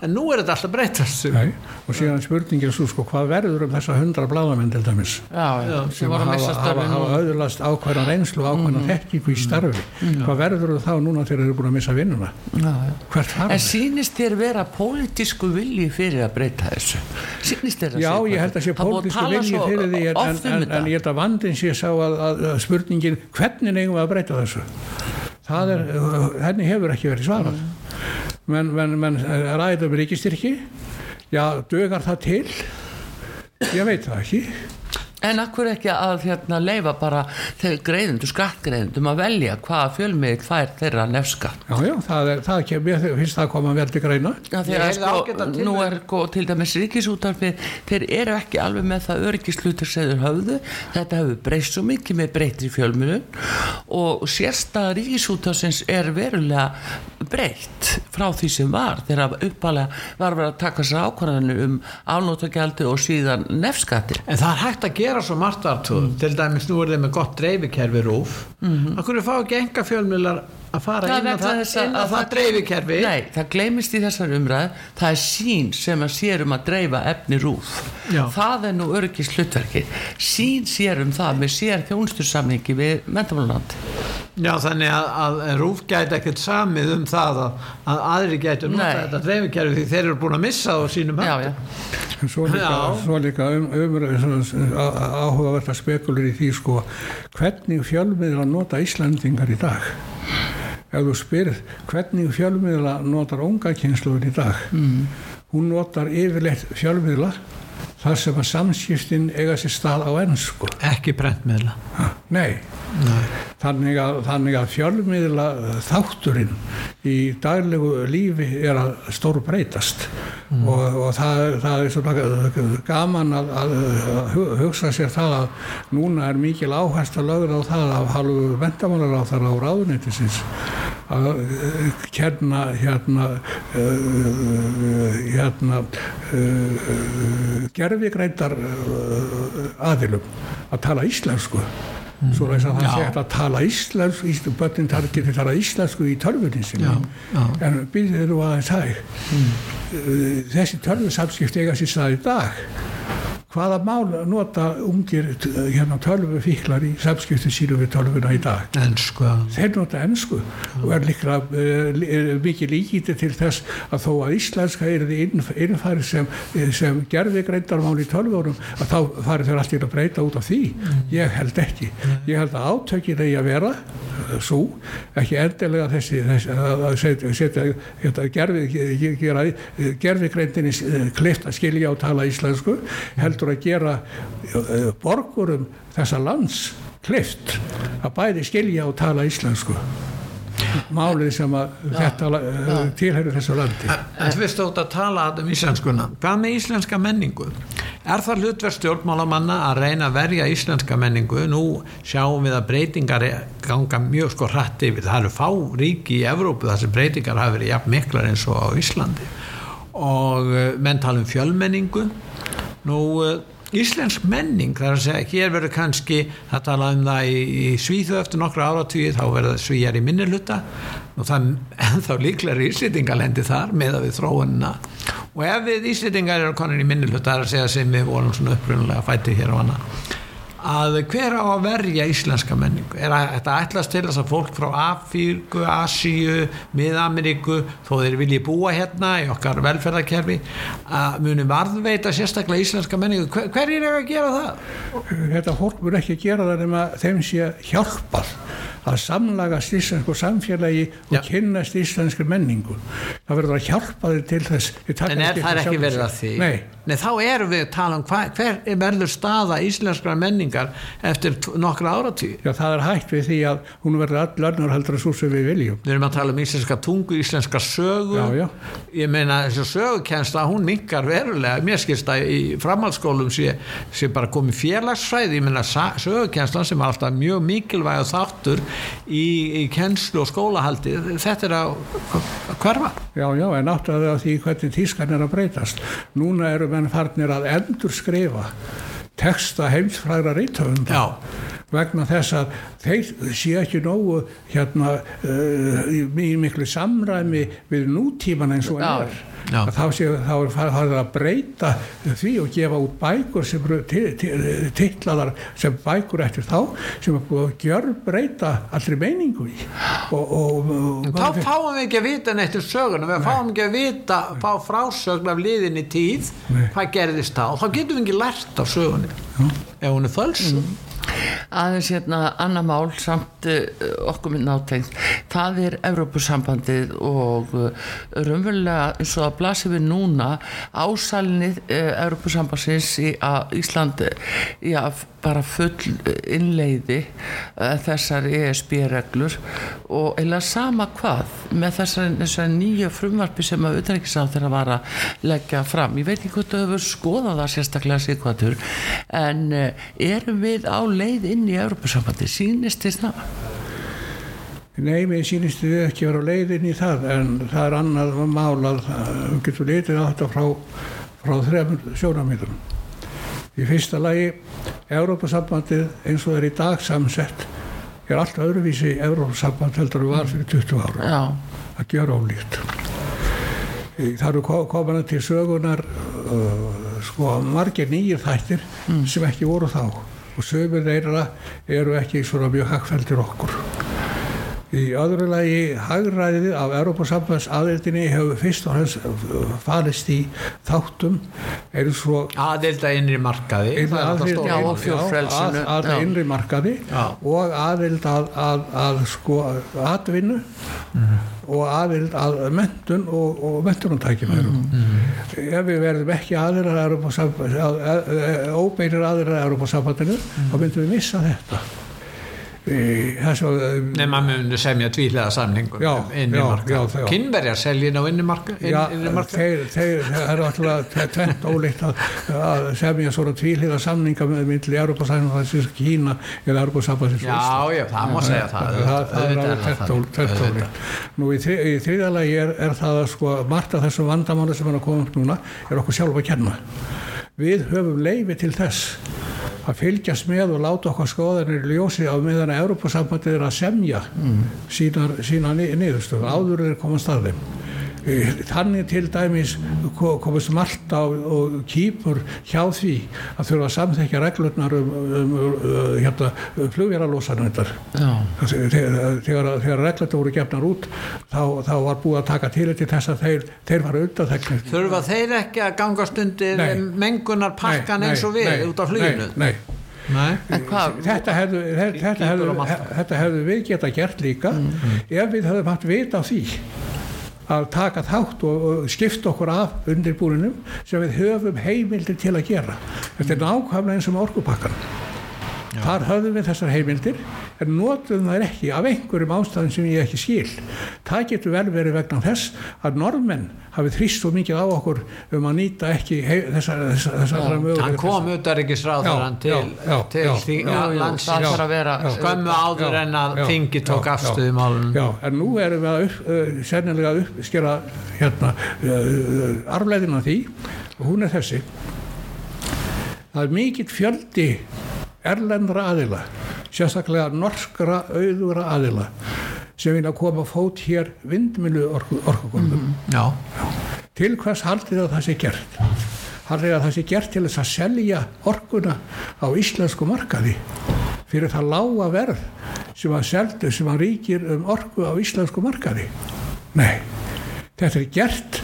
en nú er þetta alltaf breytast. Nei, og síðan spurningin svo sko hvað verður um þessa hundra bladamenn til dæmis? Já, já, sem hafa, hafa, hafa öðurlast ákveðna reynslu og ákveðna þekkingu í starfi. Hvað verður þá núna þegar þeir eru búin að missa vinnuna? Hvert fara En þeir? sýnist þér vera pólitísku vilji fyrir að breyta þessu? Sýnist þér að Já, ég held að sé pólitísku vilji fyrir því en, en, um en, þetta. en ég held að vandin sé sá að, að, að spurningin hvernig eigum við að breyta þessu það er, uh, henni hefur ekki verið svarað. Menn, menn, menn ræðum ríkistyrki já, dögar það til? Ég veit það ekki En akkur ekki að hérna, leifa bara þegar greiðendur, skattgreiðendum að velja hvaða fjölmið fær þeirra nefskatt. já, já, það, er, það kem, ég finnst það að koma vel til greina. Já, þegar sko, nú er sko, til dæmis ríkisútarfið, þeir eru ekki alveg með það öryggislutur sem þeir höfðu, þetta hefur breyst svo mikið með breytri fjölmjölun og sérstæða ríkisútarsins er verulega breytt frá því sem var, þegar uppalega var verið að taka sér ákvarðanir um afnótagjaldi það er gera svo margt artur til dæmis nú er þeir með gott dreifikerfi rúf. Mm -hmm. okkur fá ekki enga fjölmiðlar að fara Það inn á það, þess að- inn á að það dreifikerfi? Nei, það gleymist í þessar umræð það er sín sem að sér um að dreifa efni rúf. Já. það er nú öryggis hlutverki sín sér um það með sér þjónustursamningi við mentamáland Já, þannig að, að rúf gæti ekkert samið um það að, að aðri gæti nota Nei. þetta dreifikerfi því þeir eru búin að missa það á sínum já, höndum. já, En svo líka, svo líka um, um, áhugavert að spekulur í því sko, hvernig fjölmiðla nota Íslandingar í dag ef þú spyrð hvernig fjölmiðla notar unga kynsluður í dag mm. hún notar yfirleitt fjölmiðla þar sem að samskiptin eiga sér stað á ennsku Ekki prentmiðla. nei. Þannig að, þannig að fjölmiðla þátturinn í daglegu lífi er að stór breytast og, og það, það er svona gaman að, að, að hu- hugsa sér það að núna er mikil áherslu lögur á það af halvu mentamálar á þar á ráðuneytisins að eh, kenna hérna uh, hérna uh, gerfigreindar uh, aðilum að tala íslensku. Svo þess að það sé hægt að tala íslensku íslensku, börnin getur tala íslensku í tölvunin sinni. En byrðið nú aðeins hæg. Mm. þessi tölvusamskipt eiga sér stað í dag hvaða mál nota ungir t- hérna, tölvufíklar í samskipti sínum við tölvuna í dag? Ensku. Þeir nota ennsku og er líkra uh, mikið líkiti til þess að þó að íslenska er innfæri sem, sem gerði greindarmál í tölvunum að þá fari þeir allir að breyta út af því. Ég held ekki. Ég held að átökin eigi að vera svo, ekki endilega þessi, þessi að að setja, setja þetta gerfi, gerfi greindinni klift að skilja og tala íslensku heldur að gera uh, borgurum þessa lands klift að bæði skilja og tala íslensku málið sem að þetta uh, tilherir þessu landi En fyrst átt að tala um íslenskuna Hvað með íslenska menningu? Er það hlutverk stjórnmálamanna að reyna að verja íslenska menningu? Nú sjáum við að breytingar ganga mjög sko hratt yfir. Það eru fá ríki í Evrópu þar sem breytingar hafa verið jafn miklar eins og á Íslandi. Og uh, menn tala um fjölmenningu. Nú, uh, íslensk menning, það er að segja, hér verður kannski, það tala um það í, í Svíðu eftir nokkru áratvíð, þá verður svíjar í minnilhuta og það þá líklega íslýtingalendi þar með að við þróunina. Og ef við íslýtingar eru konin í minnilhuta, það er að segja sem við vorum svona upprunalega fætti hér og annað að hver á að verja íslenska menningu? Er að þetta ætlast til þess að fólk frá Afíku, Asíu Mið-Ameríku, þó þeir vilji búa hérna í okkar velferðarkerfi að muni varðveita sérstaklega íslenska menningu, hver, hver er að gera það? þetta fólk mun ekki gera það nema þeim sé hjálpað að samlagast íslensku samfélagi og Já. kynnast íslenskri menningu. Það verður að hjálpa þeir til þess. En er það ekki sjálfum verið að því? Nei, Nei, þá erum við að tala um hver verður staða íslenskra menningar eftir nokkra áratví já, það er hægt við því að hún verður all önnur heldur að svo sem við viljum. Við erum að tala um íslenska tungu, íslenska sögu. Já, já. Ég meina þessi sögukensla hún minkar verulega. Mér skilst að í framhaldsskólum sé, sé bara komið félagsfræði Ég meina sögukenslan sem er alltaf mjög mikilvæg þáttur í, í kenslu og skólahaldi Þetta er að hverfa. Já, já, en áttaði að því hvernig tískan er að breytast. Núna eru menn farnir að endur skrifa texta heimsfrægra rítöfunda Já. vegna þess að þeir sé ekki nógu hérna uh, miklu samræmi við nútíman eins og Já. er. Þá, er farið að breyta því og gefa út bækur sem eru ti- ti- titlaðar sem bækur eftir þá sem er búið að gjör breyta allri meiningu í. Og, og, og Þá fáum við ekki að vita neitt um söguna. Við fáum ekki að vita, fá frásögn af liðinni tíð, Nei. hvað gerðist þá. Þá getum við ekki lært af sögunni. Ef hún er fölsum aðeins hérna annar mál samt uh, okkur minn átengt það er Evrópusambandið og uh, raunverulega eins og að blasi við núna ásalinni uh, Evrópusambandsins í að Ísland uh, já, bara full innleiði þessar ESB-reglur og eða sama hvað með þessar, þessar nýju frumvarpi sem að utanrikiðsáð þeirra var að leggja fram. Ég veit ekki hvort þau hefur skoðað það sérstaklega síkvatur en erum við á leið inn í Evrópusambandi, sýnist þið það? Nei, mér sýnist þið ekki vera á leiðin í það en það er annað mál að uh, við getum litið á þetta frá, frá þrejum sjónamíðum. Í fyrsta lagi, Európa-sambandið eins og það er í dag samsett er allt öðruvísi Európa-samband heldur en var fyrir 20 ára. Já, Það gjör ólíkt. Það eru ko- komin til sögunar uh, sko margir nýjir þættir sem ekki voru þá og sögur þeirra eru ekki svona mjög hagfældir okkur. Í öðru lagi hagræðið af Europasambands aðeildinni hefur fyrst og hans farist í þáttum eins og aðelda innri markaði Innri það alltaf aðild- stór Já, og mál. fjórfrelsinu. að, að Já. innri markaði Já. og aðild að, að, að sko atvinnu og aðild að mentun og, og mentunumtækjum ef við verðum ekki aðilar að Evrópusamband- að- að- að- Europasambandinu þá myndum við missa þetta Í þessu nema munu semja tvílega samningum Já, um markað já, já. kynverjar seljin á Já, innri markað þeir, eru alltaf tvent ólíkt að, semja svona tvíliða samninga með milli Europasambandins Kína eða Europasambandins já, já, það má segja það. Það, er alveg auðvitað. ólíkt. Nú í, þri, í þriðalagi er, er það að sko margt af þessum vandamáli sem er að koma upp núna er okkur sjálf að kenna. Við höfum leifi til þess að fylgjast með og láta okkar skoðanir í ljósi á meðan að Europasambandið er að semja sína, sína niðurstöðu áður er komast að þeim. Eh, þannig til dæmis ko- komist Malta og, Kýpur hjá því að þurfa að samþekja reglurnar um, um, um hérna, flugvélarlósanundar Já. þegar, þegar, þegar reglurnar voru gefnar út þá, þá var búið að taka til til þess að þeir, þeir var undanþeknir Þurfa þeir ekki að gangast undir Nei. mengunar pakkan eins og við nei, út af fluginu? nei, nei. Þetta hefðu, þetta, hefðu, þetta hefðu við geta gert líka ef við hefðum haft vita á því að taka þátt og, og skipta okkur af undirbúrinum sem við höfum heimildir til að gera. Þetta er nákvæmlega eins og með orkupakkan. Þar höfðum við þessar heimildir en notum þær ekki af einhverjum ástæðum sem ég ekki skil. Það getur vel verið vegna þess að normenn hafi þrýst svo mikið á okkur um að nýta ekki þessar, þessar, þessar möguleika. Hann kom utarrikisráðarann Já, til, já, já, til já. því jú, landsins það þarf að vera skömmu áður Já, en að já, þingi tók já, afstöðu já. málunum. Já, en nú erum við að upp, uh, sennilega að uppskera hérna, uh, arfleðina því og hún er þessi það er mikill fjöldi erlendra aðila sérstaklega norskra auðura aðila sem vilja koma á fót hér vindmilu orkugólfum Já, til hvers haldið að það sé gert? Haldið að það sé gert til þess að selja orkuna á íslensku markaði fyrir það lága verð sem að seldu sem að ríkir um orku á íslensku markaði? Nei, þetta er gert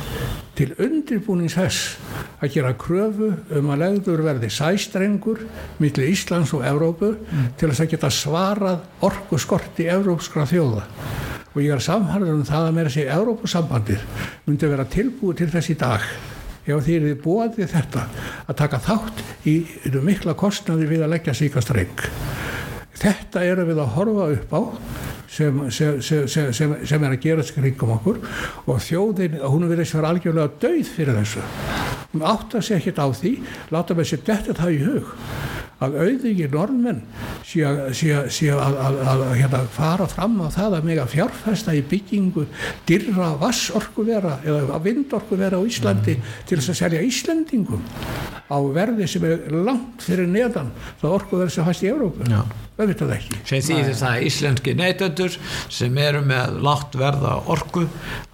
til undirbúnings þess að gera kröfu um að legður verði sæstrengur millir Íslands og Evrópu til þess að geta svarað orku skorti evrópskra þjóða. Og ég er samhælður um það að meira sér Evrópusambandið myndi vera tilbúið til þess í dag ef þið bóðið þetta að taka þátt í mikla kostnaði við að leggja síka streng þetta eru við að horfa upp á sem, sem, sem, sem, sem, sem er að gera skringum okkur og þjóðin, hún verið sér algjörlega dauð fyrir þessu. Hún átt að segja ekkert á því láta með sér þetta það í hug að auðviki normenn sé að, hérna, fara fram á það að mega fjárfesta í byggingu dyrra vassorkuvera eða vindorkuvera á Íslandi til þess að selja Íslendingum á verði sem er langt fyrir neðan það orkuverð sem fæst í Evrópu. Já. Það ekki. Sem þýðir það að íslenski neytendur sem eru með lágt verða orku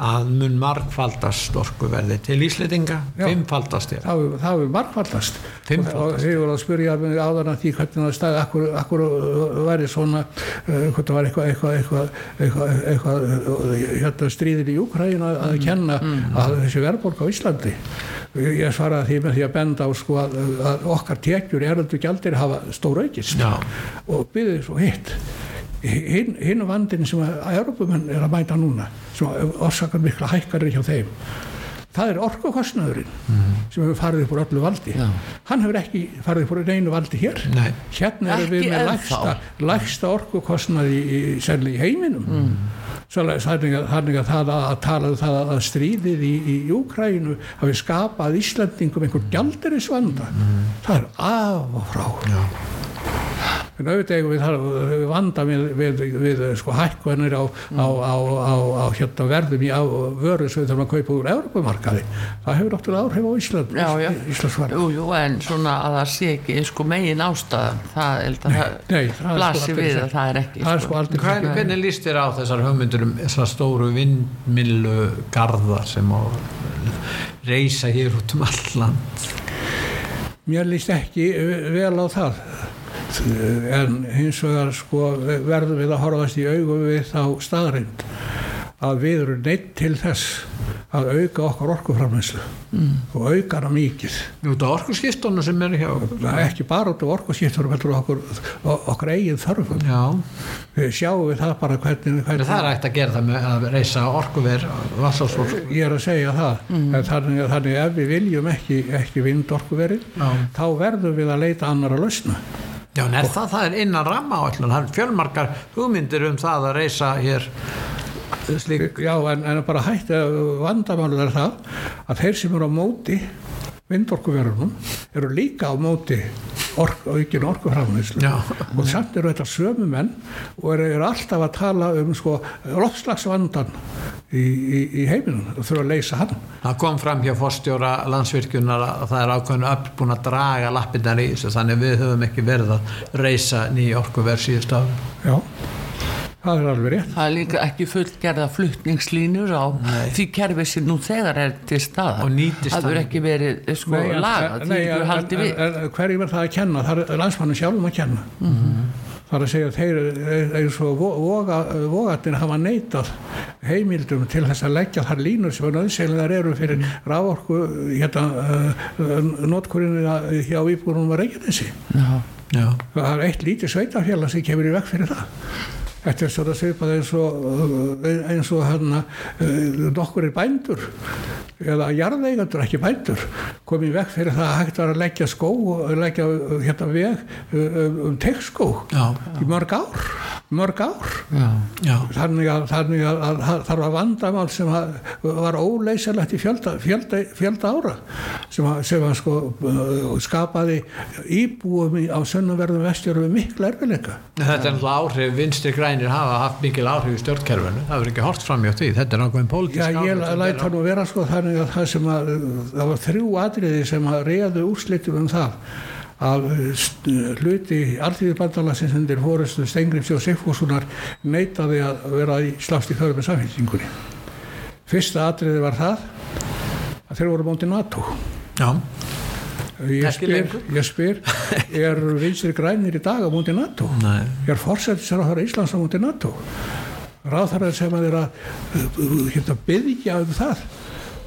að mun margfaldast orkuverði til Íslendinga, Já. fimmfaldast ég. það það hefur margfaldast. Og þið voru að spyrja mig áðan að því hvernig það stæði akkur, akkur væri svona uh, hvort það var eitthvað eitthvað, eitthvað, eitthvað, eitthvað uh, hérna stríðin í Úkræn að, að kenna að þessi verðborg á Íslandi ég svaraði því með því að benda á sko að, að okkar tekjur eröldu gjaldir hafa stór aukist Já. og byggði svo hitt hinn, hinn vandin sem að Európumenn er að mæta núna sem orsakar mikla hækkanir hjá þeim það er orkukostnaðurinn sem hefur farið upp úr öllu valdi Já. hann hefur ekki farið upp úr einu valdi hér Nei. hérna erum við með lægsta, lægsta orkukostnaði í, í, í heiminum mm. Þannig að, það að tala um það að stríðið í, í Júkrænu hafi skapað Íslandingum einhver gjaldirisvanda það er af og frá. Já. En auðvitað eigum við, við vanda við, við, við sko hækkanir á, á, á, á, á hérna verðum í á vöru sem við þurfum að kaupa úr Európumarkaði það hefur náttúrulega áhrif á Ísland Já, já. Íslandsvarð Jú, jú, en svona að það sé ekki sko megin ástæðan, það er nei, það sko blasir við að það er ekki það er sko. sko aldrei Hvern, hvernig líst þér á þessar hugmyndur um þessar stóru vindmillu garða sem á reysa hér út um alland mér líst ekki vel á það en hins vegar sko verðum við að horfast í augum við þá staðarind að við erum neitt til þess að auka okkar orkuframlæslu mm. og auka hana mikið. Út af orkuskiptunum sem eru hjá okkur. Ekki bara út af orkuskipturum heldur okkur, okkar eigin þörfum. Já, við sjáum við það bara hvernig, hvernig það er hægt að gera það með að reysa orkuver ég er að segja það. En þannig, þannig ef við viljum ekki, ekki vindorkuverið Já. þá verðum við að leita annara lausna Já, en er það, það er innan ramma áallun, það er fjölmarkar hugmyndir um það að reysa hér slík Já, en, en bara hætti vandamálur er það að þeir sem eru á móti vindorkuverunum eru líka á móti ork, aukin orkuframleyslu og samt eru þetta sömu menn og eru, eru alltaf að tala um sko loftslagsvandan í, í, í heiminum og þurfa að leysa hann Það kom fram hjá fórstjóra landsvirkjunar að það er ákveðinu öll búin að draga lappinnar í þessu þannig við höfum ekki verið að reysa nýja orkuverð síðust ára. já, það er alveg rétt Það er líka ekki fullgerða fluttningslínur á því kerfi sem nú þegar er til staðar. Og nýtist Það verður þannig. ekki verið sko Nei, lagað, því nei, ekki en- haldi en- við. en- en hverjum er það að kenna það er landsmannu sjálfum að kenna það er að segja að þeir eins og vo- voga, vogatin hafa neitað heimildum til þess að leggja þar línur sem er nöðseglegar eru fyrir rávorku hérna, uh, notkurinni hjá íbúrunum að Reykjanesi. Já, Já. það er eitt lítið sveitafélag sem kemur í vekk fyrir það Þetta er svona svipað eins og, uh, eins og hérna, uh, nokkur er bændur eða jarðeigandur, ekki bændur, komið í vekk fyrir það að hægt var að leggja skó og leggja hérna veg uh, um tekskó Já. í mörg ár, mörg ár. já, Já. Þannig að, þannig að, að, það vandamál sem að, var óleysilegt í fjölda, fjölda, fjölda ára sem að, sem að sko, skapaði íbúum í, á sunnumverðum vestjörum mikla erfileika. Þetta er náttúrulega áhrif, vinstri grænir hafa haft mikil áhrif í stjórnkerfinu, það verður ekki hort fram hjá því, þetta er nákvæm pólitísk Já, ég áhrif sem læt þeir það nú vera sko þannig að það sem að það var þrjú atriði sem að reyðu úrslitum um það. Að hluti alþýðibandalagsins undir fórustu Stengrims og Sigfússonar neitaði að vera í slást í förum með samfélkingunni. Fyrsta atriði var það að þeir voru móti NATO. Já, Ég spyr, ég spyr, er vinstri grænir í dag á móti NATO? nei. er forsættisráðara Íslands á múti NATO ráðherrar sem að að hérna, byggja um það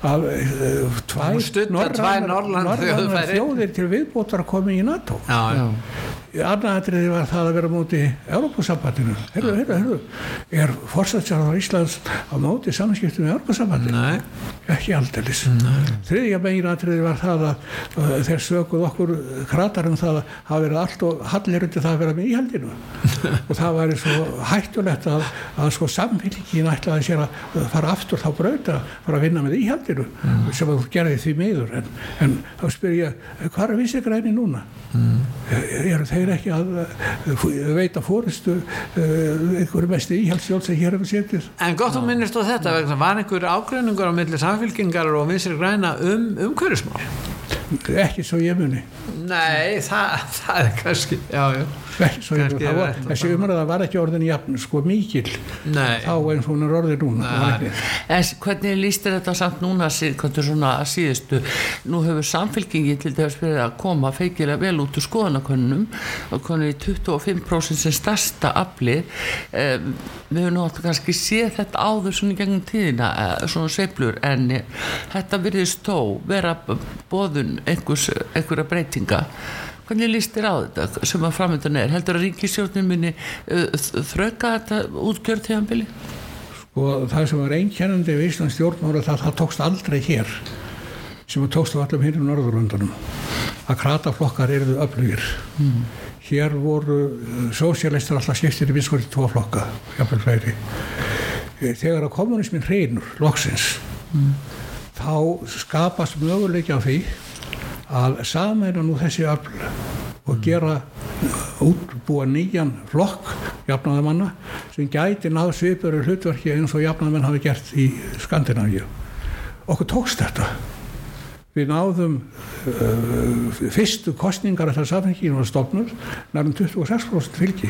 að uh, tvær þjóðfæri. þjóðir til viðbótar að koma í NATO Já, já. Annaðatriði var það að vera á móti Európusambandinu heyrðu, heyrðu, heyrðu. Er forsættisráðara Íslands á móti samskiptum með Európusambandinu Nei. ekki aldeilis. Þriðja meginatriði var það að uh, þeir sökuð okkur kratar um það að hafa verið allt og hallir undir það að vera með íhaldinu. Og það væri svo hættulegt að, að sko samfélgin ætlaði sér að fara aftur þá brauta fara að vinna með íhaldinu sem að þú gerði því miður. En, en þá spyr ég, er ekki að uh, veita fórustu uh, einhverju mesti íhaldsjálf sem hér hefur setið En gott þú minnist á þetta, vegna var einhver ágreiningur á milli samfélkingar og vinstri græna um umhverfismál? ekki svo ég muni Nei, það, það er kannski, já, já. Þessi umræða var ekki orðin jafn sko mikil Nei. þá eins og hún er orðin núna En hvernig líst þetta samt núna svona að síðustu? Nú hefur samfélkingin til þess að koma feikilega vel út úr skoðanakönnum og konur í 25% sem stærsta afli. Um, við höfum náttúrulega kannski séð þetta áður svona í gegnum tíðina eh, svona sveiflur. En eh, þetta virðist þó vera bóðun einhverja breytinga Hvernig líst þér á þetta sem að framöndan er? Heldur að ríkisjórnin muni þrauka þetta útgjörð tíðanbili? og það sem var einkennandi við Íslands stjórnmála það, það tókst aldrei hér sem að tókst á allum hinnum Norðurlöndunum. Að krataflokkar eruðu öflugir. Hér voru sósialistar alltaf skiptir í vinskur í tvo flokka þegar að kommunismin hreinur loksins þá skapast möguleiki á því að sameina nú þessi öfl og gera útbúa nýjan flokk jafnaðamanna sem gæti náð svipur hlutverki eins og jafnaðamenn hafi gert í Skandinavíu. Okkur tókst þetta. Við náðum uh, fyrstu kostningar að það samfenginu var stopnud nærum 26% fylgi.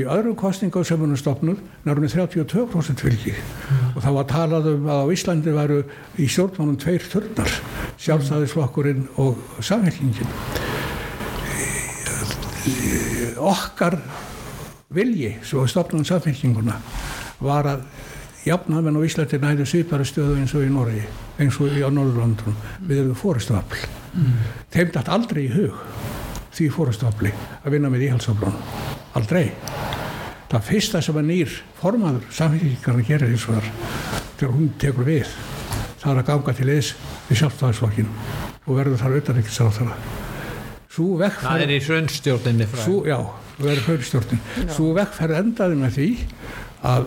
Í öðrum kostningum sem hann stopnud nærum 32% fylgi. Og það var talað um að á Íslandi væru í stjórnmánum tveir turnar, sjálfstæðisflokkurinn og samfélkingin okkar vilji svo stopnum samfélkinguna var að jafnamenn á Íslandi næðu svipari stöðu eins og í Noregi eins og í á Norðurlandunum við erum fóristafl mm. þeim dætt aldrei í hug því fóristafli að vinna með íhaldsaflunum aldrei það fyrsta sem að nýr formaður samfélkingarna gerir eins og þar þegar hún tekur við það er að ganga til eðs við sjálfstæðisflokkin og verður þar auðvitað ekki sáttara svo Það vekkferð er í hrunstjórninni frá. Sú, já, verður hlaupstjórnin. Svo vekkferð endaði með því að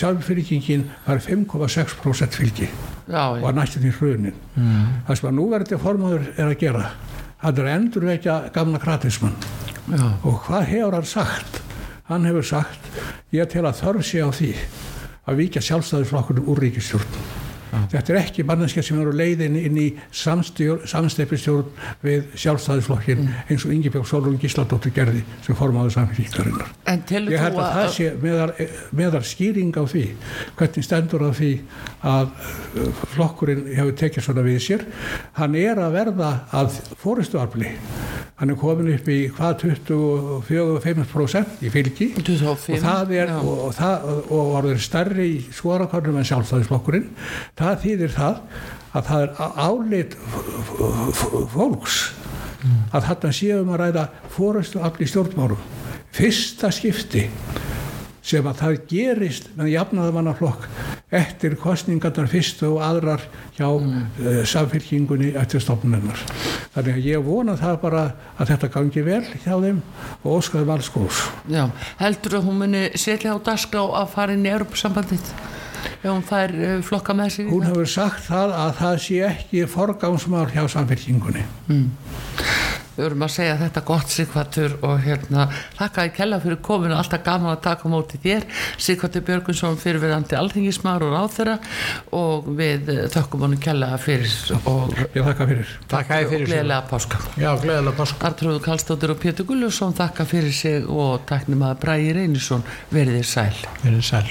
sjálfsfyrirkingin var 5,6% fylgi Já, og var næstum því hrunin. Mm. Það sem að núverandi formáður er að gera hann er endurvekja gamla kratismann Já. og hvað hefur hann sagt hann hefur sagt ég tel að þörf sé á því að víkja sjálfstæðisflokkurinn úr ríkistjórn þetta er ekki manneskja sem eru leiðin inn í samsteipistjórn við sjálfstæðisflokkin eins og Ingi Björg Solrún Gísladóttur gerði sem En telur ég held að það sé meðar, meðar skýring á því hvernig stendur á því að uh, flokkurinn hefur tekið svona við sér. Hann er að verða að fóristuafli hann er komin upp í hvað 24-25% í fylgi. 25, og það er og, og, það, og orður stærri í skorakörnum en sjálfstæðisflokkurinn það þýðir það að það er álit fólks að þarna séum að ræða fórustu afli stjórnmárum fyrsta skipti sem að það gerist með jafnaðamannaflokk eftir kostningarnar fyrstu og aðrar hjá mm. uh, samfélkingunni eftir stofnunnar. Þannig að ég vona það bara að þetta gangi vel hjá þeim og óskaðum alls góðs. Já, heldur að hún muni setja á dagskrá að fara inn í Europasambandið ef hún fær uh, flokka með sig. Hún hefur sagt það að það sé ekki forgámsmál hjá samfélkingunni. Við vorum að segja þetta gott Sigvartur og hérna þakka í kella fyrir kominu alltaf gaman að taka á móti þér. Sigvartur Björgunsson fyrirverandi alþingismar og ráþera og við eh, þökkum honum kella fyrir og Ég þakka fyrir. Takk að ég fyrir sig gleðilega páska. Já, gleðilega páska. Artrúður Kallstóttir og Pétur Gullusson þakka fyrir sig og taknum að Bræði Reynisson verið þér sæl. Verið sæl